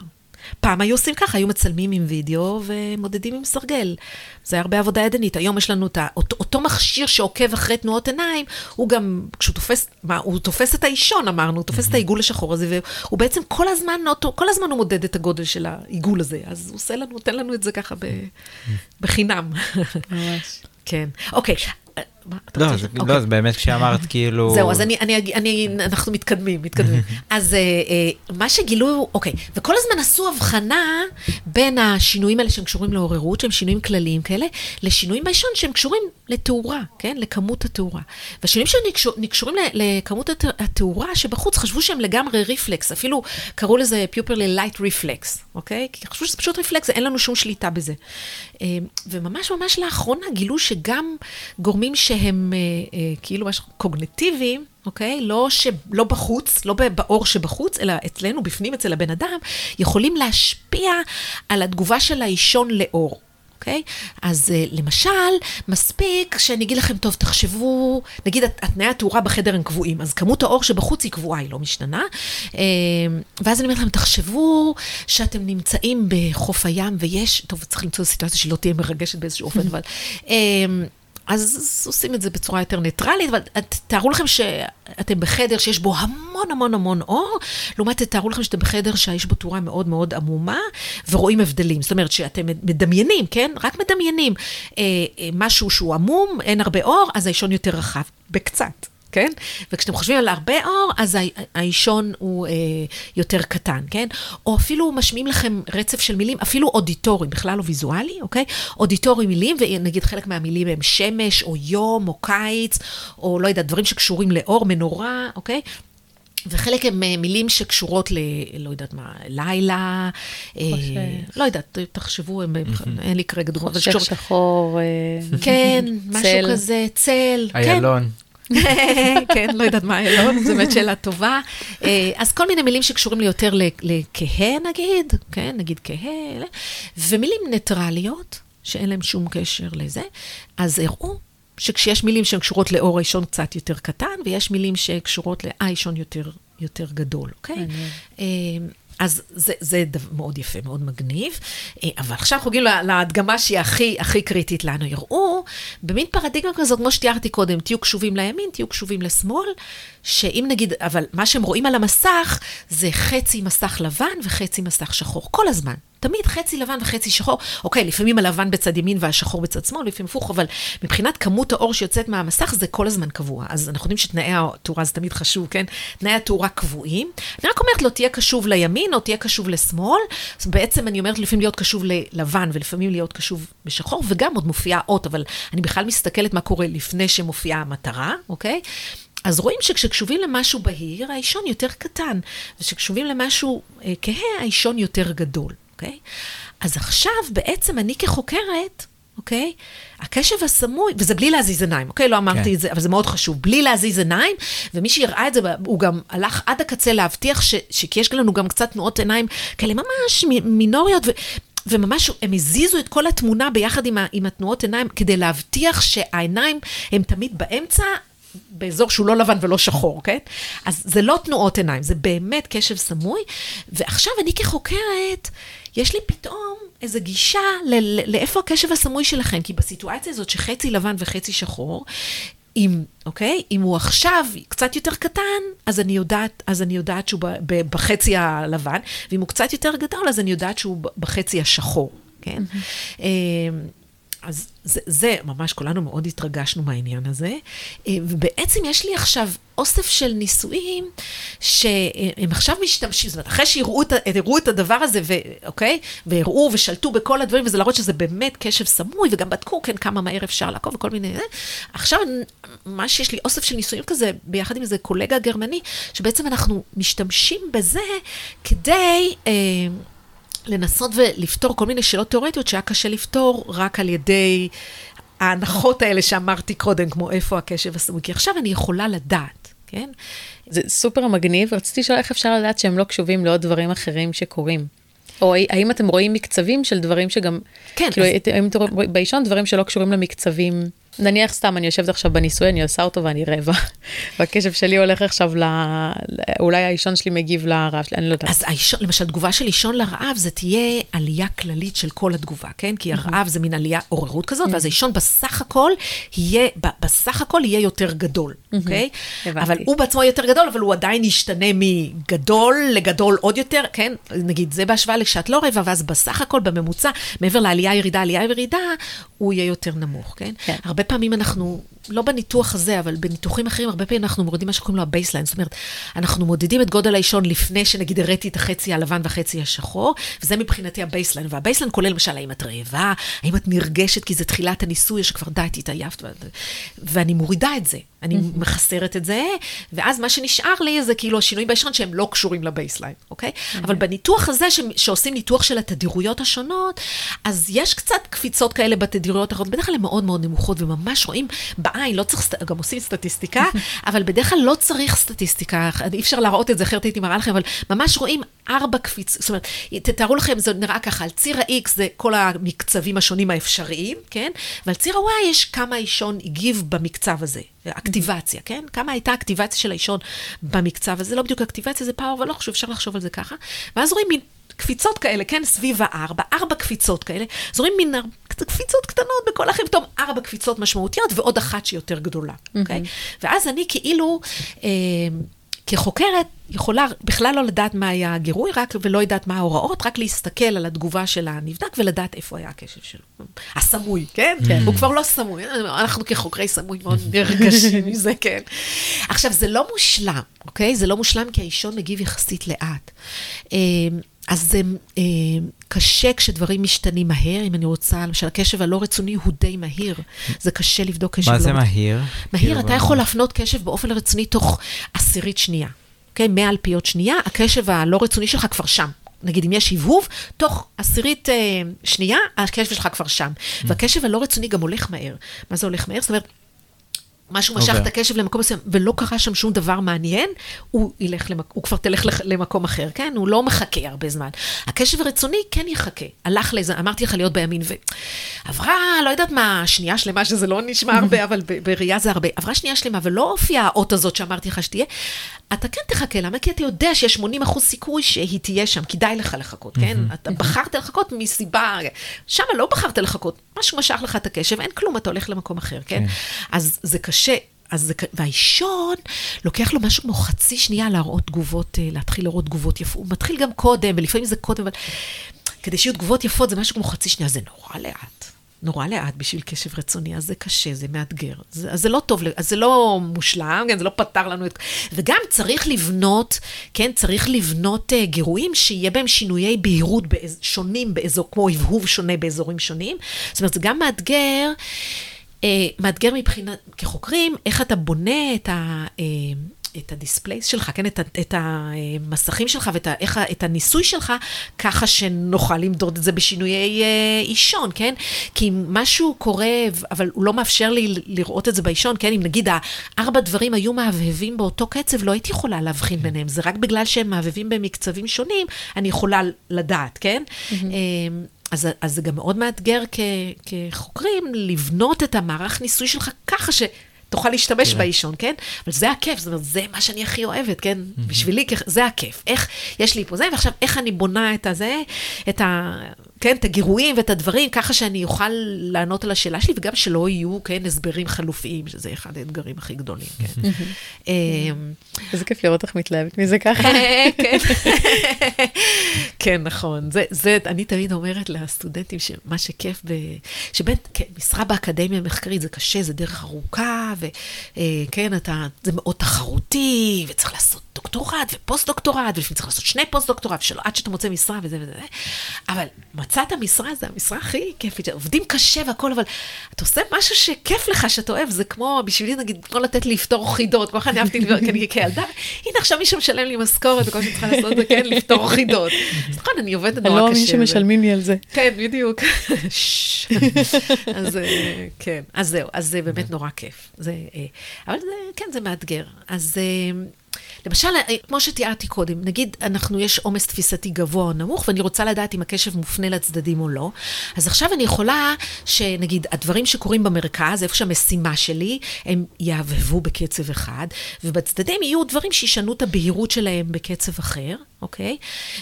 פעם היו עושים ככה, היו מצלמים עם וידאו ומודדים עם סרגל. זה היה הרבה עבודה ידנית. היום יש לנו את אותו, אותו מכשיר שעוקב אחרי תנועות עיניים, הוא גם, כשהוא תופס, מה, הוא תופס את האישון, אמרנו, הוא תופס את העיגול השחור הזה, והוא בעצם כל הזמן, אותו, כל הזמן הוא מודד את הגודל של העיגול הזה. אז הוא עושה לנו, נותן לנו את זה ככה ב, בחינם. ממש. כן. אוקיי. לא, זה- אוקיי. לא, זה באמת כשאמרת כאילו... זהו, אז אני, אני, אני, אנחנו מתקדמים, מתקדמים. אז אה, אה, מה שגילו, אוקיי, וכל הזמן עשו הבחנה בין השינויים האלה שהם קשורים לעוררות, שהם שינויים כלליים כאלה, לשינויים באישון שהם קשורים לתאורה, כן? לכמות התאורה. והשינויים שקשורים לכמות הת- התאורה שבחוץ, חשבו שהם לגמרי ריפלקס, אפילו קראו לזה pupillary light reflex, אוקיי? כי חשבו שזה פשוט ריפלקס, אין לנו שום שליטה בזה. אה, וממש ממש לאחרונה גילו שגם גורמים שהם אה, אה, כאילו משהו קוגנטיביים, אוקיי? לא, ש... לא בחוץ, לא באור שבחוץ, אלא אצלנו, בפנים, אצל הבן אדם, יכולים להשפיע על התגובה של האישון לאור. אוקיי? אז uh, למשל, מספיק שאני אגיד לכם, טוב, תחשבו, נגיד הת- התנאי התאורה בחדר הם קבועים, אז כמות האור שבחוץ היא קבועה, היא לא משתנה. Uh, ואז אני אומרת לכם, תחשבו שאתם נמצאים בחוף הים ויש, טוב, צריך למצוא סיטואציה שלא תהיה מרגשת באיזשהו אופן, אבל... אז עושים את זה בצורה יותר ניטרלית, אבל תארו לכם שאתם בחדר שיש בו המון המון המון אור, לעומת תארו לכם שאתם בחדר שיש בו תאורה מאוד מאוד עמומה, ורואים הבדלים. זאת אומרת שאתם מדמיינים, כן? רק מדמיינים אה, אה, משהו שהוא עמום, אין הרבה אור, אז האישון יותר רחב, בקצת. כן? וכשאתם חושבים על הרבה אור, אז האישון הוא אה, יותר קטן, כן? או אפילו משמיעים לכם רצף של מילים, אפילו אודיטורי, בכלל לא ויזואלי, אוקיי? אודיטורי מילים, ונגיד חלק מהמילים הם שמש, או יום, או קיץ, או לא יודעת, דברים שקשורים לאור, מנורה, אוקיי? וחלק הם אה, מילים שקשורות ל... לא יודעת מה, לילה, אה. לא יודעת, תחשבו, הם- אין לי כרגע דוגמאות. אבל חושך שקשור- שחור, אה, כן, משהו צל. כזה, צל. כן. איילון. כן, לא יודעת מה איילון, זו באמת שאלה טובה. אה, אז כל מיני מילים שקשורים לי יותר לכהה נגיד, כן, נגיד כהה, ומילים ניטרליות, שאין להם שום קשר לזה, אז הראו שכשיש מילים שהן קשורות לאור האישון קצת יותר קטן, ויש מילים שקשורות לאישון יותר, יותר גדול, אוקיי? אה, אז זה, זה מאוד יפה, מאוד מגניב. אה, אבל עכשיו אנחנו לה- להדגמה שהיא הכי, הכי קריטית לנו. יראו במין פרדיגמה כזאת, כמו שתיארתי קודם, תהיו קשובים לימין, תהיו קשובים לשמאל, שאם נגיד, אבל מה שהם רואים על המסך זה חצי מסך לבן וחצי מסך שחור, כל הזמן. תמיד חצי לבן וחצי שחור. אוקיי, לפעמים הלבן בצד ימין והשחור בצד שמאל, לפעמים הפוך, אבל מבחינת כמות האור שיוצאת מהמסך זה כל הזמן קבוע. אז אנחנו יודעים שתנאי התאורה זה תמיד חשוב, כן? תנאי התאורה קבועים. אני רק אומרת לו, תהיה קשוב לימין או תהיה קשוב לשמאל. אז בעצם אני אומרת לפעמים להיות קשוב ללבן ולפעמים להיות קשוב בשחור, וגם עוד מופיעה אות, אבל אני בכלל מסתכלת מה קורה לפני שמופיעה המטרה, אוקיי? אז רואים שכשקשובים למשהו בהיר, האישון יותר קטן, וכשקשובים למשהו אה, כהה, האישון יותר גדול, אוקיי? אז עכשיו בעצם אני כחוקרת, אוקיי? הקשב הסמוי, וזה בלי להזיז עיניים, אוקיי? לא אמרתי כן. את זה, אבל זה מאוד חשוב, בלי להזיז עיניים, ומי שהראה את זה, הוא גם הלך עד הקצה להבטיח ש, שכי יש לנו גם קצת תנועות עיניים כאלה ממש מינוריות, ו... וממש הם הזיזו את כל התמונה ביחד עם, ה, עם התנועות עיניים, כדי להבטיח שהעיניים הם תמיד באמצע, באזור שהוא לא לבן ולא שחור, כן? אז זה לא תנועות עיניים, זה באמת קשב סמוי. ועכשיו אני כחוקרת, יש לי פתאום איזו גישה ל- ל- לאיפה הקשב הסמוי שלכם, כי בסיטואציה הזאת שחצי לבן וחצי שחור, אם, אוקיי? אם הוא עכשיו קצת יותר קטן, אז אני יודעת, אז אני יודעת שהוא ב, ב, בחצי הלבן, ואם הוא קצת יותר גדול, אז אני יודעת שהוא ב- בחצי השחור, כן? Mm-hmm. אז זה, זה, ממש כולנו מאוד התרגשנו מהעניין הזה. אה, ובעצם יש לי עכשיו אוסף של ניסויים שהם עכשיו משתמשים, זאת אומרת, אחרי שיראו את, את הדבר הזה, ו, אוקיי? והראו ושלטו בכל הדברים, וזה להראות שזה באמת קשב סמוי, וגם בדקו, כן, כמה מהר אפשר לעקוב וכל מיני... אה, עכשיו, מה שיש לי אוסף של ניסויים כזה, ביחד עם איזה קולגה גרמני, שבעצם אנחנו משתמשים בזה כדי... אה, לנסות ולפתור כל מיני שאלות תיאורטיות שהיה קשה לפתור רק על ידי ההנחות האלה שאמרתי קודם, כמו איפה הקשב הסמוי, כי עכשיו אני יכולה לדעת, כן? זה סופר מגניב, רציתי לשאול איך אפשר לדעת שהם לא קשובים לעוד דברים אחרים שקורים. או האם אתם רואים מקצבים של דברים שגם, כן, כאילו, אז- האם אתם רואים באישון דברים שלא קשורים למקצבים, נניח סתם, אני יושבת עכשיו בניסוי, אני עושה אותו ואני רבע, והקשב שלי הולך עכשיו ל... אולי האישון שלי מגיב לרעב שלי, אני לא יודעת. אז האישון, למשל, תגובה של אישון לרעב, זה תהיה עלייה כללית של כל התגובה, כן? כי הרעב זה מין עלייה, עוררות כזאת, ואז האישון בסך הכל יהיה, בסך הכל יהיה יותר גדול, אוקיי? אבל הוא בעצמו יותר גדול, אבל הוא עדיין ישתנה מגדול לגדול עוד יותר, כן? נגיד, זה בהשוואה לשעת לא רבע, ואז בסך הכל, בממוצע, מעבר לעלייה, ירידה, עלייה, ירידה, הוא יהיה יותר נמוך, כן? כן. הרבה פעמים אנחנו, לא בניתוח הזה, אבל בניתוחים אחרים, הרבה פעמים אנחנו מורידים מה שקוראים לו ה baseline. זאת אומרת, אנחנו מודדים את גודל האישון לפני שנגיד הראיתי את החצי הלבן והחצי השחור, וזה מבחינתי ה baseline. וה baseline כולל למשל, האם את רעבה, האם את נרגשת, כי זה תחילת הניסוי, שכבר די, התעייפת, ואני מורידה את זה. אני מחסרת את זה, ואז מה שנשאר לי זה כאילו השינויים באישון שהם לא קשורים ל baseline, אוקיי? אבל בניתוח הזה, ש- שעושים ניתוח של התדירויות השונות, אז יש קצת קפיצות כאלה בתדירויות האחרות, בדרך כלל הן מאוד מאוד נמוכות, וממש רואים בעין, לא צריך, גם עושים סטטיסטיקה, אבל בדרך כלל לא צריך סטטיסטיקה, אי אפשר להראות את זה, אחרת הייתי מראה לכם, אבל ממש רואים ארבע קפיצות, זאת אומרת, תתארו לכם, זה נראה ככה, על ציר ה-X זה כל המקצבים השונים האפשריים, כן? ועל ציר ה-Y יש כמה האישון הגיב במקצב הזה. אקטיבציה, כן? כמה הייתה אקטיבציה של האישון במקצב הזה, לא בדיוק אקטיבציה, זה פאוור, אבל לא חשוב, אפשר לחשוב על זה ככה. ואז רואים מין קפיצות כאלה, כן? סביב הארבע, ארבע קפיצות כאלה. אז רואים מין קפיצות קטנות בכל פתאום ארבע קפיצות משמעותיות ועוד אחת שהיא יותר גדולה, אוקיי? ואז אני כאילו... אה, כחוקרת יכולה בכלל לא לדעת מה היה הגירוי, רק ולא יודעת מה ההוראות, רק להסתכל על התגובה של הנבדק ולדעת איפה היה הקשב שלו. הסמוי, כן? כן. הוא כבר לא סמוי, אנחנו כחוקרי סמוי מאוד נרגשים מזה, כן. עכשיו, זה לא מושלם, אוקיי? זה לא מושלם כי האישון מגיב יחסית לאט. אה, אז זה אה, קשה כשדברים משתנים מהר, אם אני רוצה, למשל, הקשב הלא רצוני הוא די מהיר. זה קשה לבדוק קשב מה לא זה רצוני. מהיר? מהיר, כאילו, אתה יכול להפנות קשב באופן רציני תוך עשירית שנייה. אוקיי? 100 אלפיות שנייה, הקשב הלא רצוני שלך כבר שם. נגיד, אם יש הבהוב, תוך עשירית אה, שנייה, הקשב שלך כבר שם. והקשב הלא רצוני גם הולך מהר. מה זה הולך מהר? זאת אומרת, משהו משך עובר. את הקשב למקום מסוים, ולא קרה שם שום דבר מעניין, הוא ילך, למק... הוא כבר תלך למקום אחר, כן? הוא לא מחכה הרבה זמן. הקשב הרצוני כן יחכה. הלך לאיזה, אמרתי לך להיות בימין, ועברה, לא יודעת מה, שנייה שלמה, שזה לא נשמע הרבה, אבל ב- בראייה זה הרבה. עברה שנייה שלמה, ולא הופיעה האות הזאת שאמרתי לך שתהיה. אתה כן תחכה, למה? כי אתה יודע שיש 80 אחוז סיכוי שהיא תהיה שם, כדאי לך לחכות, כן? אתה בחרת לחכות מסיבה, שם לא בחרת לחכות, משהו משך לך את הקשב, אין כלום, אתה הולך למקום אחר, כן? אז זה קשה. אז זה, ק- והאישון, לוקח לו משהו כמו חצי שנייה להראות תגובות, אה, להתחיל להראות תגובות יפות. הוא מתחיל גם קודם, ולפעמים זה קודם, אבל כדי שיהיו תגובות יפות זה משהו כמו חצי שנייה, זה נורא לאט. נורא לאט בשביל קשב רצוני, אז זה קשה, זה מאתגר. זה, אז זה לא טוב, אז זה לא מושלם, כן, זה לא פתר לנו את... וגם צריך לבנות, כן, צריך לבנות uh, גירויים שיהיה בהם שינויי בהירות באז, שונים באזור, כמו הבהוב שונה באזורים שונים. זאת אומרת, זה גם מאתגר, uh, מאתגר מבחינת, כחוקרים, איך אתה בונה את ה... Uh, את ה displays שלך, כן, את, את המסכים שלך ואת איך, את הניסוי שלך, ככה שנוכל למדוד את זה בשינויי אה, אישון, כן? כי אם משהו קורה, אבל הוא לא מאפשר לי לראות את זה באישון, כן? אם נגיד הארבע דברים היו מהבהבים באותו קצב, לא הייתי יכולה להבחין ביניהם. זה רק בגלל שהם מהבהבים במקצבים שונים, אני יכולה לדעת, כן? אז, אז זה גם מאוד מאתגר כ, כחוקרים לבנות את המערך ניסוי שלך ככה ש... תוכל להשתמש תראה. באישון, כן? אבל זה הכיף, זאת אומרת, זה מה שאני הכי אוהבת, כן? בשבילי, כ- זה הכיף. איך, יש לי פה זה, ועכשיו, איך אני בונה את הזה, את ה... כן, את הגירויים ואת הדברים, ככה שאני אוכל לענות על השאלה שלי, וגם שלא יהיו, כן, הסברים חלופיים, שזה אחד האתגרים הכי גדולים, כן. אמ, איזה כיף לראות איך מתלהבת מזה ככה. כן. כן, נכון. זה, אני תמיד אומרת לסטודנטים שמה שכיף, שבאמת, כן, משרה באקדמיה המחקרית זה קשה, זה דרך ארוכה, וכן, אתה, זה מאוד תחרותי, וצריך לעשות דוקטורט ופוסט-דוקטורט, ולפעמים צריך לעשות שני פוסט-דוקטורט, עד שאתה מוצא משרה וזה, וזה. אבל מצאת משרה, זה המשרה הכי כיפית, עובדים קשה והכל, אבל אתה עושה משהו שכיף לך, שאתה אוהב, זה כמו, בשבילי נגיד, כמו לתת לי לפתור חידות, כמו אני אהבתי לדבר, אני כילדה, הנה עכשיו מישהו משלם לי משכורת, וכל שאני צריכה לעשות זה כן, לפתור חידות. אז נכון, אני עובדת נורא לא קשה. מאמין שמשלמים לי על זה. כן, בדיוק. אז אה, כן, אז זהו, אז זה באמת נורא כיף. אה, אבל כן, זה מאתגר. אז אה, למשל, אה, כמו שתיארתי קודם, נגיד, אנחנו, יש עומס תפיסתי גבוה או נמוך, ואני רוצה לדעת אם הקשב מופנה לצדדים או לא. אז עכשיו אני יכולה, שנגיד, הדברים שקורים במרכז, איפה שהמשימה שלי, הם יעבבו בקצב אחד, ובצדדים יהיו דברים שישנו את הבהירות שלהם בקצב אחר, אוקיי?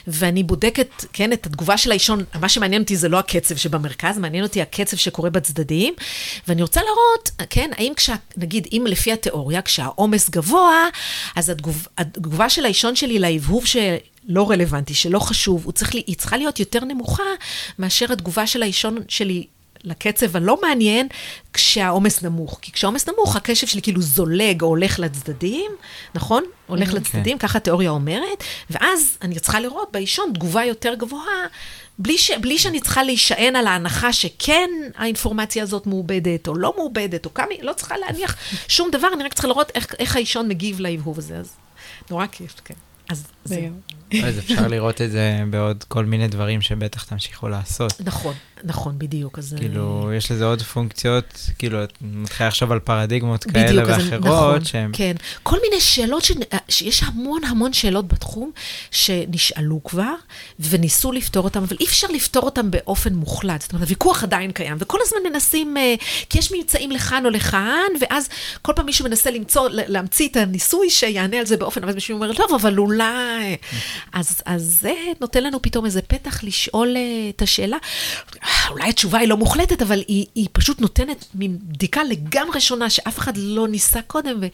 ואני בודקת, כן, את התגובה של האישון, מה שמעניין אותי זה לא הקצב שבמרכז, מעניין אותי הקצב שקורה בצדדים, ואני רוצה להראות, כן, האם כשה, נגיד, אם לפי התיאוריה, כשהעומס גבוה, אז התגוב, התגובה של האישון שלי להבהוב שלא רלוונטי, שלא חשוב, הוא צריך, לי- היא צריכה להיות יותר נמוכה מאשר התגובה של האישון שלי לקצב הלא מעניין, כשהעומס נמוך. כי כשהעומס נמוך, הקשב שלי כאילו זולג או הולך לצדדים, נכון? הולך לצדדים, ככה התיאוריה אומרת, ואז אני צריכה לראות באישון תגובה יותר גבוהה, בלי, ש, בלי שאני צריכה להישען על ההנחה שכן האינפורמציה הזאת מעובדת או לא מעובדת, או כמה, לא צריכה להניח שום דבר, אני רק צריכה לראות איך, איך האישון מגיב להבהוב הזה, אז נורא כיף, כן. אז. אז אפשר לראות את זה בעוד כל מיני דברים שבטח תמשיכו לעשות. נכון, נכון, בדיוק, אז... כאילו, יש לזה עוד פונקציות, כאילו, את מתחילה לחשוב על פרדיגמות בדיוק, כאלה ואחרות, נכון, שהן... כן. כל מיני שאלות, ש... שיש המון המון שאלות בתחום שנשאלו כבר, וניסו לפתור אותם, אבל אי אפשר לפתור אותם באופן מוחלט. זאת אומרת, הוויכוח עדיין קיים, וכל הזמן מנסים, אה, כי יש ממצאים לכאן או לכאן, ואז כל פעם מישהו מנסה למצוא, להמציא את הניסוי שיענה על זה באופן, אבל מישהו אומר, טוב, אבל אולי... אז, אז זה נותן לנו פתאום איזה פתח לשאול אה, את השאלה. אולי התשובה היא לא מוחלטת, אבל היא, היא פשוט נותנת מין בדיקה לגמרי שונה, שאף אחד לא ניסה קודם. ו...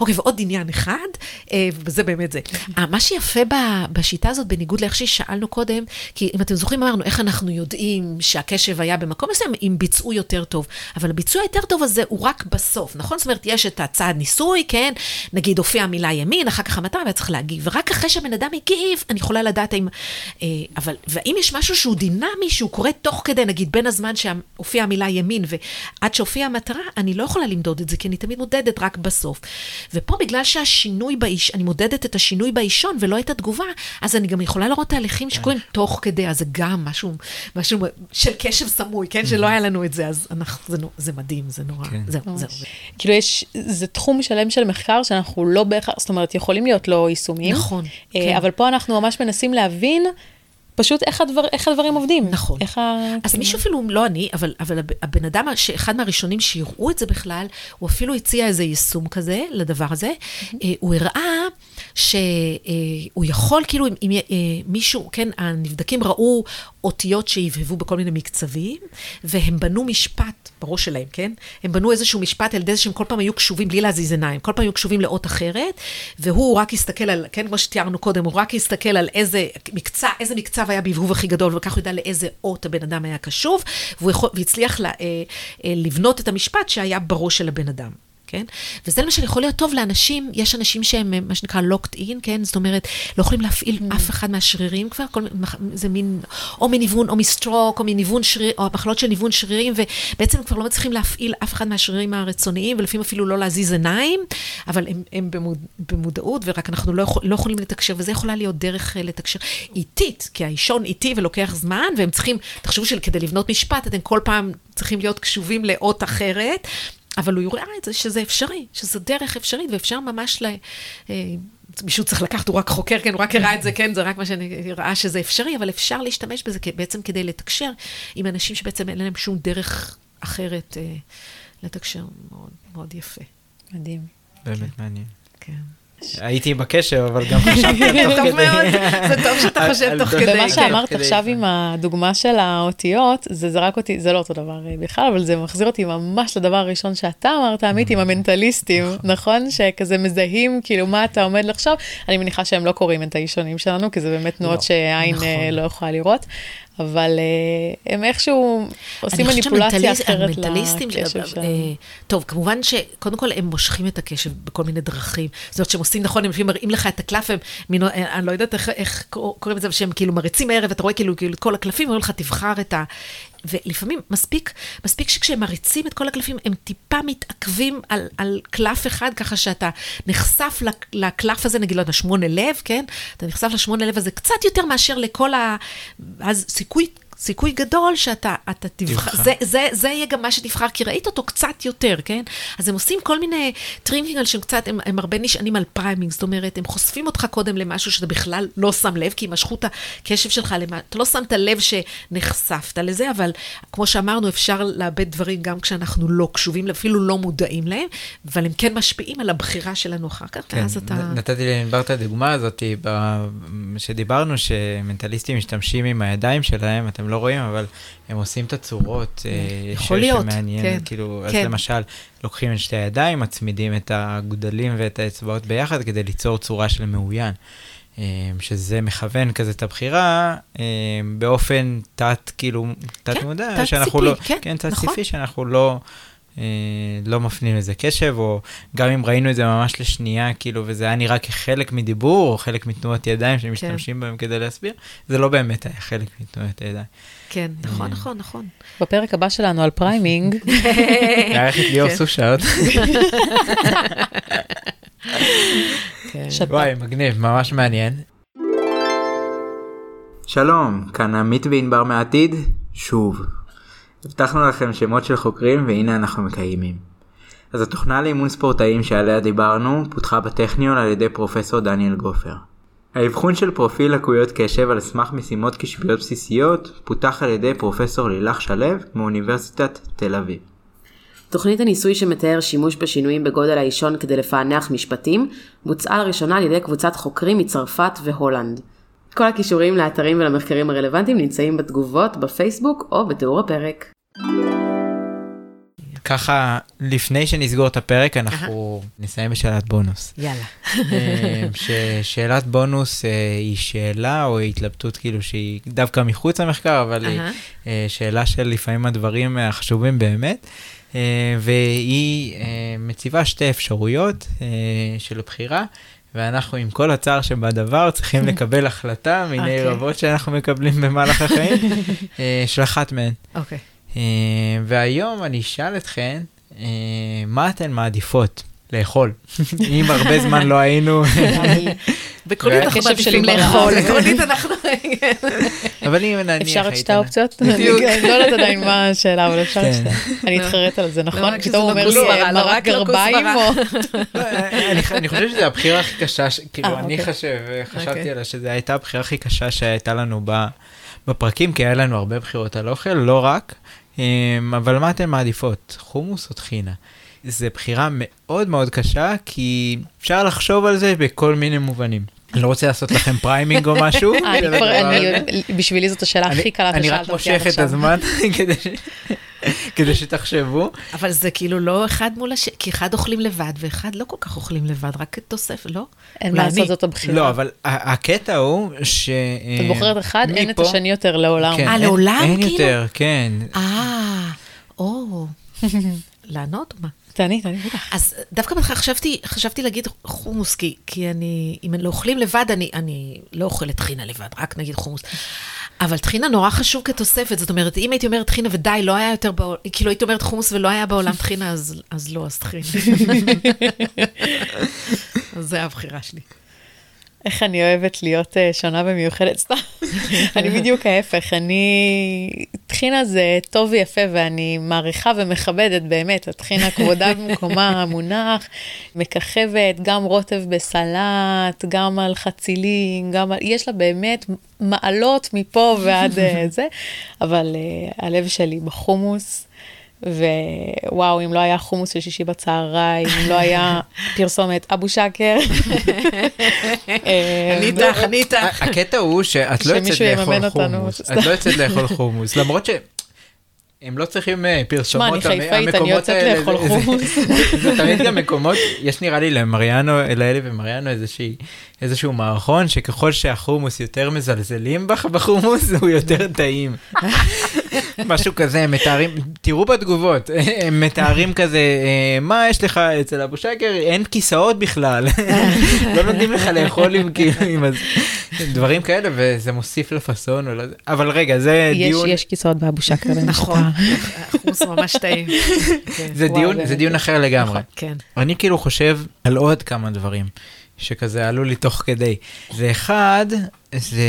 אוקיי, ועוד עניין אחד, אה, וזה באמת זה. אה, מה שיפה בשיטה הזאת, בניגוד לאיך ששאלנו קודם, כי אם אתם זוכרים, אמרנו, איך אנחנו יודעים שהקשב היה במקום מסוים, אם ביצעו יותר טוב. אבל הביצוע היותר טוב הזה הוא רק בסוף, נכון? זאת אומרת, יש את הצעד ניסוי, כן? נגיד, הופיעה המילה ימין, אחר כך המטרה, והיה צריך להגיב. ורק אחרי שהבן אדם הגיב, אני יכולה לדעת האם... אה, אבל, והאם יש משהו שהוא דינמי, שהוא קורה תוך כדי, נגיד, בין הזמן שהופיעה המילה ימין ועד שהופיעה המטרה, אני לא יכולה למדוד את זה, כי אני תמיד מודדת רק בסוף. ופה, בגלל שהשינוי באיש, אני מודדת את השינוי באישון ולא את התגובה, אז אני גם יכולה לראות תהליכים שקורים תוך כדי, אז זה גם משהו, משהו של קשב סמוי, כן? שלא היה לנו את זה, אז אנחנו, זה, זה מדהים, זה נורא, כן. זהו. זהו. כאילו יש, זה תחום שלם של מחקר שאנחנו לא בהכרח, זאת אומרת, יכולים להיות לו יישומים. נכון, כן. אבל פה אנחנו ממש מנסים להבין פשוט איך, הדבר, איך הדברים עובדים. נכון. איך ה... אז כאילו- מישהו אפילו, לא אני, אבל, אבל הב- הבן אדם, שאחד מהראשונים שיראו את זה בכלל, הוא אפילו הציע איזה יישום כזה לדבר הזה. אה, הוא הראה שהוא יכול, כאילו, אם, אם אה, מישהו, כן, הנבדקים ראו אותיות שהבהבו בכל מיני מקצבים, והם בנו משפט בראש שלהם, כן? הם בנו איזשהו משפט על ידי זה שהם כל פעם היו קשובים, בלי להזיז עיניים, כל פעם היו קשובים לאות אחרת, והוא רק הסתכל על, כן, כמו שתיארנו קודם, הוא רק הסתכל על איזה מקצע, איזה מקצב היה בהבהוב הכי גדול, וכך הוא ידע לאיזה אות הבן אדם היה קשוב, והוא יכול, והצליח לה, אה, אה, לבנות את המשפט שהיה בראש של הבן אדם. כן? וזה למשל יכול להיות טוב לאנשים, יש אנשים שהם אה, מה שנקרא locked in, כן? זאת אומרת, לא יכולים להפעיל Mm. אף אחד מהשרירים כבר, כל, זה מין, או מניוון, או מסטרוק, או מניוון שריר, או מחלות של ניוון שרירים, ובעצם כבר לא מצליחים להפעיל אף אחד מהשרירים הרצוניים, ולפעמים אפילו לא להזיז עיניים, אבל הם, הם במוד, במודעות, ורק אנחנו לא, יכול, לא יכולים לתקשר, וזה יכולה להיות דרך אה, לתקשר איטית, כי האישון איטי ולוקח זמן, והם צריכים, תחשבו שכדי לבנות משפט, אתם כל פעם צריכים להיות קשובים לאות אחרת. אבל הוא יראה את זה שזה אפשרי, שזו דרך אפשרית, ואפשר ממש ל... אה, מישהו צריך לקחת, הוא רק חוקר, כן, הוא רק הראה את זה, כן, זה רק מה שאני ראה שזה אפשרי, אבל אפשר להשתמש בזה בעצם כדי לתקשר עם אנשים שבעצם אין להם שום דרך אחרת אה, לתקשר. מאוד, מאוד יפה. מדהים. באמת מעניין. כן. הייתי בקשב, אבל גם חשבתי על תוך טוב כדי. מאוד, זה טוב שאתה חושב תוך. כדי. ומה כן. שאמרת עכשיו עם הדוגמה של האותיות, זה זרק אותי, זה לא אותו דבר אה, בכלל, אבל זה מחזיר אותי ממש לדבר הראשון שאתה אמרת, עמית, עם המנטליסטים, נכון? שכזה מזהים, כאילו, מה אתה עומד לחשוב. אני מניחה שהם לא קוראים את האישונים שלנו, כי זה באמת תנועות לא. שעין נכון. אה, לא יכולה לראות, אבל אה, הם איכשהו עושים מניפולציה אחרת לקשב אה, שלנו. אה, טוב, כמובן שקודם כל הם מושכים את הקשב בכל מיני דרכים. זאת אומרת שהם עושים נכון, הם לפעמים מראים לך את הקלף, הם, אני לא יודעת איך, איך קוראים לזה, שהם כאילו מריצים הערב, אתה רואה כאילו, כאילו את כל הקלפים, אומרים לך, תבחר את ה... ולפעמים מספיק, מספיק שכשהם מריצים את כל הקלפים, הם טיפה מתעכבים על, על קלף אחד, ככה שאתה נחשף לק- לקלף הזה, נגיד, לא יודע, שמונה לב, כן? אתה נחשף לשמונה לב הזה קצת יותר מאשר לכל ה... אז סיכוי... סיכוי גדול שאתה אתה תבחר, תבחר. זה, זה, זה יהיה גם מה שתבחר, כי ראית אותו קצת יותר, כן? אז הם עושים כל מיני tricking על שהם קצת, הם, הם הרבה נשענים על priming, זאת אומרת, הם חושפים אותך קודם למשהו שאתה בכלל לא שם לב, כי משכו את הקשב שלך, למה, אתה לא שמת לב שנחשפת לזה, אבל כמו שאמרנו, אפשר לעבד דברים גם כשאנחנו לא קשובים, אפילו לא מודעים להם, אבל הם כן משפיעים על הבחירה שלנו אחר כך, כן, ואז אתה... נתתי לענבר את הדוגמה הזאת, שדיברנו שמנטליסטים משתמשים עם הידיים שלהם, אתם לא רואים, אבל הם עושים את הצורות. אה, יכול ש- להיות, שמעניין, כן, כאילו, אז כן. למשל, לוקחים את שתי הידיים, מצמידים את הגודלים ואת האצבעות ביחד כדי ליצור צורה של מאוין. אה, שזה מכוון כזה את הבחירה אה, באופן תת, כאילו, תת מודע, תת שאנחנו ציפי, לא, כן, כן, תת נכון. ציפי, שאנחנו לא, לא מפנים לזה קשב, או גם אם ראינו את זה ממש לשנייה, כאילו, וזה היה נראה כחלק מדיבור, או חלק מתנועת ידיים שמשתמשים בהם כדי להסביר, זה לא באמת היה חלק מתנועת הידיים. כן, נכון, אה. נכון, נכון. בפרק הבא שלנו על priming, נארח את ליאור כן. סושאוט. כן. וואי, מגניב, ממש מעניין. שלום, כאן עמית וענבר מהעתיד, שוב. הבטחנו לכם שמות של חוקרים והנה אנחנו מקיימים. אז התוכנה לאימון ספורטאים שעליה דיברנו פותחה בטכניון על ידי פרופסור דניאל גופר. האבחון של פרופיל לקויות קשב על סמך משימות קשביות בסיסיות פותח על ידי פרופסור לילך שלו מאוניברסיטת תל אביב. תוכנית הניסוי שמתאר שימוש בשינויים בגודל האישון כדי לפענח משפטים, בוצעה לראשונה על ידי קבוצת חוקרים מצרפת והולנד. כל הכישורים לאתרים ולמחקרים הרלוונטיים נמצאים בתגובות בפייסבוק או בתיאור הפרק. ככה, לפני שנסגור את הפרק, אנחנו נסיים בשאלת בונוס. יאללה. אה, ששאלת בונוס אה, היא שאלה או התלבטות כאילו שהיא דווקא מחוץ למחקר, אבל היא אהה. אה, שאלה של לפעמים הדברים החשובים באמת, אה, והיא אה, מציבה שתי אפשרויות אה, של בחירה. ואנחנו עם כל הצער שבדבר צריכים לקבל החלטה מיני אוקיי. רבות שאנחנו מקבלים במהלך החיים, אה, של אחת מהן. אוקיי. אה, והיום אני אשאל אתכן, אה, מה אתן מעדיפות לאכול? אם הרבה זמן לא היינו, בעקרונית אנחנו מעדיפים. לאכול, עקרונית אנחנו... אבל אם נניח אפשר את שתי האופציות? בדיוק. אני לא יודעת עדיין מה השאלה, אבל אפשר את כן. שתי. אני אתחרט על זה, נכון? רק שזה פתאום הוא לא אומר לי כוסברה, אה, לא, מרק רק לא גרביים. או... לא, אני אני חושב שזו הבחירה הכי קשה, כאילו אה, אני אוקיי. חושב, חשבתי אוקיי. עליה, שזו הייתה הבחירה הכי קשה שהייתה לנו בפרקים, כי היה לנו הרבה בחירות על אוכל, לא רק. אמ, אבל מה אתן מעדיפות, חומוס או טחינה? זו בחירה מאוד מאוד קשה, כי אפשר לחשוב על זה בכל מיני מובנים. אני לא רוצה לעשות לכם priming או משהו. אני אני- הזה. בשבילי זאת השאלה אני- הכי קלה אני ששאלת רק אותי עד מושך את עכשיו. הזמן כדי שתחשבו. אבל זה כאילו לא אחד מול השני, כי אחד אוכלים לבד ואחד לא כל כך אוכלים לבד, רק תוספת, לא? אין מה לעשות אני. זאת הבחירה. לא, אבל הקטע הוא ש... את בוחרת אחד, אין את השני יותר לעולם. כן, אה, אין- לעולם, אין כאילו? יותר, כן. אה, או, לענות או מה? תעני, תעני, בטח. אז דווקא בהתחלה חשבתי, חשבתי להגיד חומוס, כי, כי אני, אם לא אוכלים לבד, אני, אני לא אוכלת טחינה לבד, רק נגיד חומוס. אבל טחינה נורא חשוב כתוספת, זאת אומרת, אם הייתי אומרת טחינה ודי, לא היה יותר בעולם, כאילו הייתי אומרת חומוס ולא היה בעולם טחינה, אז, אז לא, אז טחינה. אז זה הבחירה שלי. איך אני אוהבת להיות אה, שונה ומיוחדת, סתם. אני בדיוק ההפך, אני... טחינה זה טוב ויפה, ואני מעריכה ומכבדת באמת, הטחינה כבודה במקומה מונח, מככבת, גם רוטב בסלט, גם על חצילים, גם על... יש לה באמת מעלות מפה ועד אה, זה, אבל אה, הלב שלי בחומוס. ווואו, אם לא היה חומוס של שישי בצהריים, אם לא היה פרסומת אבו שקר. אה, אני איתך, אני איתך. הקטע הוא שאת לא יוצאת לאכול. חומוס, את לא יוצאת לאכול חומוס, למרות ש... הם לא צריכים אה, פרסומות, שמע, אני חיפאית, אני המקומות יוצאת האלה, לאכול זה- זה- חומוס. זה תמיד גם מקומות, יש נראה לי למריאנו, לאלי ומריאנו איזושהי, איזשהו מערכון שככל שהחומוס יותר מזלזלים בך בחומוס, הוא יותר טעים. משהו כזה, הם מתארים, תראו בתגובות, הם מתארים כזה, אה, מה יש לך אצל אבו שקר, אין כיסאות בכלל, לא נותנים לך לאכול עם כאילו, דברים כאלה, וזה מוסיף לפאסון, זה- אבל רגע, זה יש, דיון, יש כיסאות באבו שקר. נכון, החומוס ממש טעים. כן, זה וואו, דיון. זה אחר לגמרי. כן. אני כאילו חושב על עוד כמה דברים שכזה עלו לי תוך כדי. ואחד, זה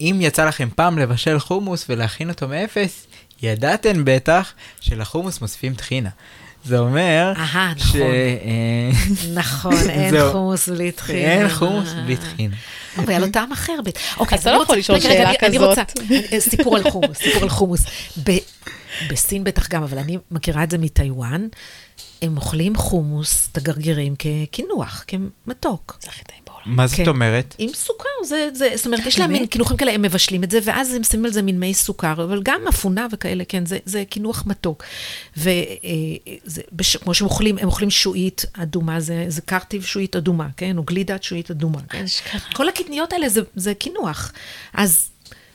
אם יצא לכם פעם לבשל חומוס ולהכין אותו מאפס, ידעתם בטח שלחומוס מוסיפים טחינה. זה אומר אהה, ש... נכון. אה, נכון, אין זהו. חומוס בלי טחינה. אין חומוס בלי טחינה. אבל היה לו טעם אחר. ב- אוקיי, אתה אני לא יכול רוצה- לשאול שאלה אני- אני כזאת. רוצה, אה, סיפור על חומוס, סיפור על חומוס. ב- בסין בטח גם, אבל אני מכירה את זה מטיוואן. הם אוכלים חומוס, את הגרגירים, כקינוח, כמתוק. מה זאת כן. אומרת? עם סוכר, זה, זה, זאת אומרת, יש להם? מין קינוחים כאלה, הם מבשלים את זה, ואז הם שמים על זה מין מי סוכר, אבל גם אפונה וכאלה, כן, זה, זה קינוח מתוק. וכמו שהם אוכלים, הם אוכלים שועית אדומה, זה, זה קרטיב שועית אדומה, כן? או גלידת שועית אדומה, כן? כל הקטניות האלה זה, זה קינוח. אז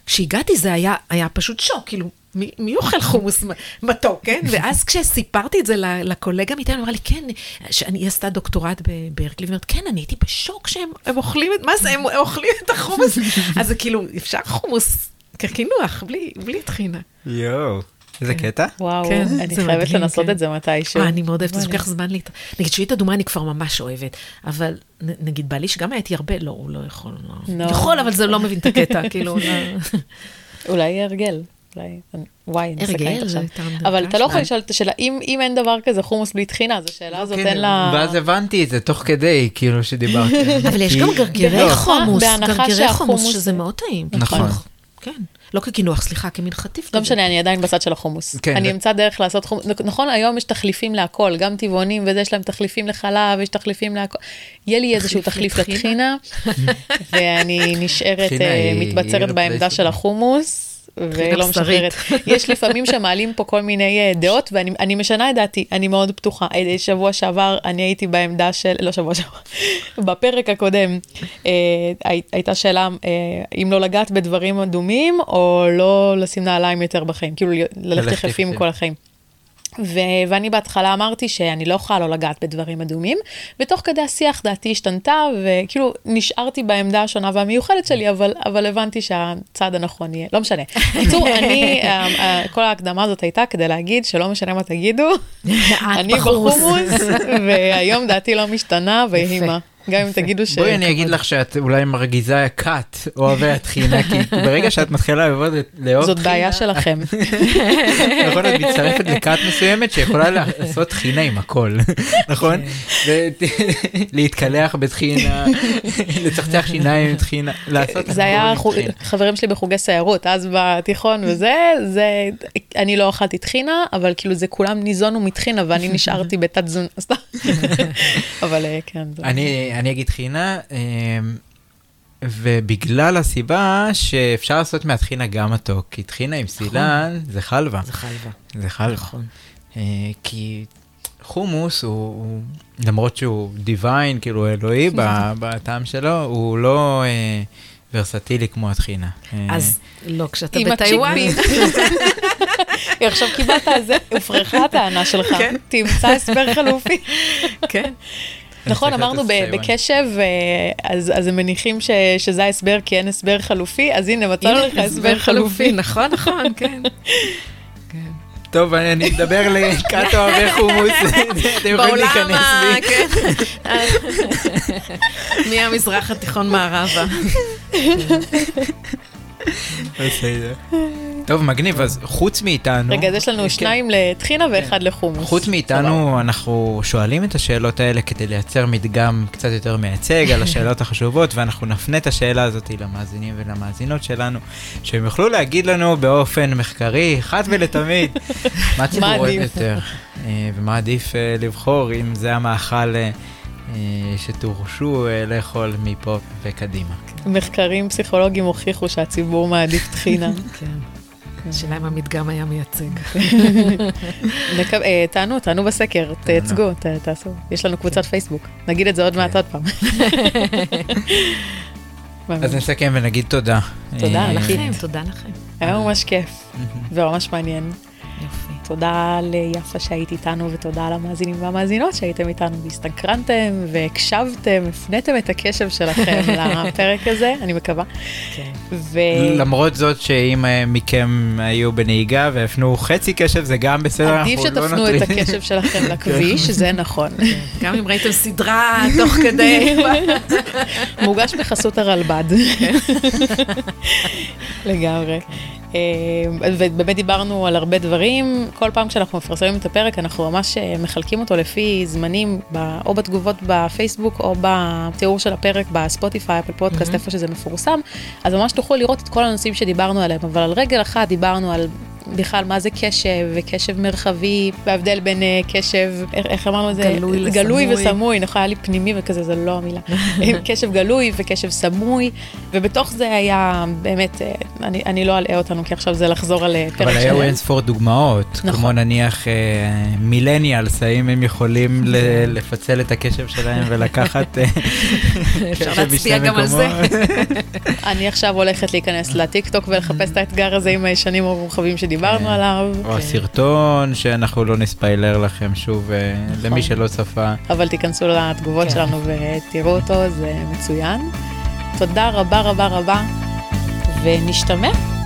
כשהגעתי זה היה, היה פשוט שוק, כאילו, מי, אוכל חומוס מתוק, כן? ואז כשסיפרתי את זה לקולגה מאיתנו, היא אמרה לי, כן, שאני היא עשתה דוקטורט ב- ברקלי, והיא אומרת, כן, אני הייתי בשוק שהם הם אוכלים את, מה זה, הם אוכלים את החומוס? אז זה כאילו, אפשר חומוס כקינוח, בלי, טחינה. יואו. איזה קטע? וואו, כן, אני חייבת מדהים, לנסות כן. את זה מתישהו. אה, אני מאוד אוהבת, זה. לוקח זמן להת... נגיד, שועית אדומה אני כבר ממש אוהבת, אבל נגיד, בעלי שגם הייתי הרבה, לא, הוא לא יכול, לא. לא. יכול, אבל זה לא מבין את הקטע, כאילו, לא. אולי יהיה הרגל. אולי, וואי, אני מסתכלת עכשיו. אבל. אתה לא יכול לשאול את השאלה, אם אם אין דבר כזה חומוס בלי טחינה, אז השאלה הזאת כן, אין לה... ואז הבנתי את זה תוך כדי, כאילו שדיברתי. אבל יש גם גרגירי חומוס, גרגירי חומוס, שזה מאוד טעים. נכון. כקינוח. כן, לא כקינוח, סליחה, כמין חטיף לא. משנה, אני עדיין בצד של החומוס. כן, אני אמצא דרך לעשות חומוס. נכון, היום יש תחליפים להכל, גם טבעונים וזה, יש להם תחליפים לחלב, יש תחליפים להכל. יהיה לי איזשהו תחליף לטחינה? ואני נשארת, אה, מתבצרת בעמדה. של החומוס. ולא. משחררת. יש לפעמים שמעלים פה כל מיני אה, דעות, ואני אני משנה את דעתי, אני מאוד פתוחה. אה, שבוע שעבר אני הייתי בעמדה של, לא שבוע שעבר, בפרק הקודם אה, הי- הייתה שאלה אה, אם לא לגעת בדברים אדומים, או לא לשים נעליים יותר בחיים, כאילו ללכת יחפים יחפים. כל החיים. ו- ואני בהתחלה אמרתי שאני לא יכולה לא לגעת בדברים אדומים, ותוך כדי השיח דעתי השתנתה, וכאילו נשארתי בעמדה השונה והמיוחדת שלי, אבל, אבל הבנתי שהצעד הנכון יהיה, לא משנה. בקיצור, אני, אה, אה, כל ההקדמה הזאת הייתה כדי להגיד שלא משנה מה תגידו, אני בחומוס. בחומוס, והיום דעתי לא משתנה, ויהי מה. גם אם תגידו ש... בואי אני אגיד לך שאת אולי מרגיזה כת אוהבי הטחינה, כי ברגע שאת מתחילה לעבוד לאהוב זאת בעיה שלכם. נכון, את מצטרפת לכת מסוימת שיכולה לעשות טחינה עם הכל, נכון? ות- להתקלח בטחינה, לצחצח שיניים עם טחינה, לעשות זה היה. חברים שלי בחוגי סיירות, אז בתיכון וזה, זה, אני לא אכלתי טחינה, אבל כאילו זה כולם ניזונו מטחינה ואני נשארתי בתת תזונה, סתם. אבל אה, כן. אני אני אגיד טחינה, אמ, ובגלל הסיבה שאפשר לעשות מהטחינה גם מתוק, כי טחינה עם סילן זה חלבה, זה חלבה. זה חלבה. נכון. אה, כי חומוס הוא, הוא למרות שהוא דיוויין, כאילו אלוהי בטעם שלו, הוא לא אה, ורסטילי כמו הטחינה. אה, אז לא, כשאתה עם בטיוואן. עכשיו קיבלת על זה, הופרכה הטענה שלך, תמצא הסבר חלופי. כן. נכון, אמרנו בקשב, אה, אז אז הם מניחים ש- שזה ההסבר כי אין הסבר חלופי, אז הנה, מצאנו לך הסבר חלופי. נכון, נכון, כן. טוב, אני מדבר לכת אוהבי חומוס, אתם יכולים בעולם להיכנס ה... לי. כן. מהמזרח התיכון מערבה. בסדר. טוב, מגניב, אז חוץ מאיתנו... רגע, אז יש לנו כן. שניים לטחינה ואחד לחומוס. חוץ מאיתנו, אנחנו שואלים את השאלות האלה כדי לייצר מדגם קצת יותר מייצג על השאלות החשובות, ואנחנו נפנה את השאלה הזאת למאזינים ולמאזינות שלנו, שהם יוכלו להגיד לנו באופן מחקרי, אחת ולתמיד, מה הציבור אוהב? יותר, אה, ומה עדיף אה, לבחור, אם זה המאכל אה, שתורשו לאכול מפה וקדימה. מחקרים פסיכולוגיים הוכיחו שהציבור מעדיף טחינה. כן. השאלה אם המדגם היה מייצג. נק- אה, תענו, תענו בסקר, תייצגו, ת- תעשו. יש לנו קבוצת פייסבוק. נגיד את זה עוד מעט עוד פעם. אז נסכם ונגיד תודה. תודה, אה. לכם, תודה לכם. היה ממש כיף וממש מעניין. תודה ליפה שהיית איתנו ותודה למאזינים והמאזינות שהייתם איתנו והסתקרנתם והקשבתם, הפניתם את הקשב שלכם לפרק הזה, אני מקווה. כן. ו... למרות זאת שאם אה, מכם היו בנהיגה והפנו חצי קשב זה גם בסדר, עדיף אנחנו לא שתפנו את נטריד. הקשב שלכם לכביש, זה נכון. גם אם ראיתם סדרה תוך כדי. מוגש בחסות הרלב"ד. לגמרי. אה, ובאמת דיברנו על הרבה דברים, כל פעם כשאנחנו מפרסמים את הפרק אנחנו ממש אה, מחלקים אותו לפי זמנים, או בתגובות בפייסבוק או בתיאור של הפרק בספוטיפיי, אפל פודקאסט, איפה שזה מפורסם, אז ממש תוכלו לראות את כל הנושאים שדיברנו עליהם, אבל על רגל אחת דיברנו על בכלל מה זה קשב וקשב מרחבי, וההבדל בין אה, קשב, איך, איך אמרנו את זה? גלוי גלוי לסמוי. וסמוי, נכון, היה לי פנימי וכזה, זה לא המילה. קשב גלוי וקשב סמוי, ובתוך זה היה באמת, אה, אני, אני לא אלאה אותנו, כי עכשיו זה לחזור על אה, פרק אבל היו. אין ספור דוגמאות, נכון. כמו נניח אה, מילניאלס, האם הם יכולים ל- לפצל את הקשב שלהם ולקחת אפשר קשב להצביע גם על זה. מקומות? אני עכשיו הולכת להיכנס לטיק טוק ולחפש את האתגר הזה עם הישנים המורחבים שדיברנו כן. עליו, או הסרטון שאנחנו לא נספיילר לכם שוב אה, נכון. למי שלא צפה. אבל תיכנסו לתגובות כן. שלנו ותראו אותו, זה מצוין. תודה רבה רבה רבה, ונשתמע.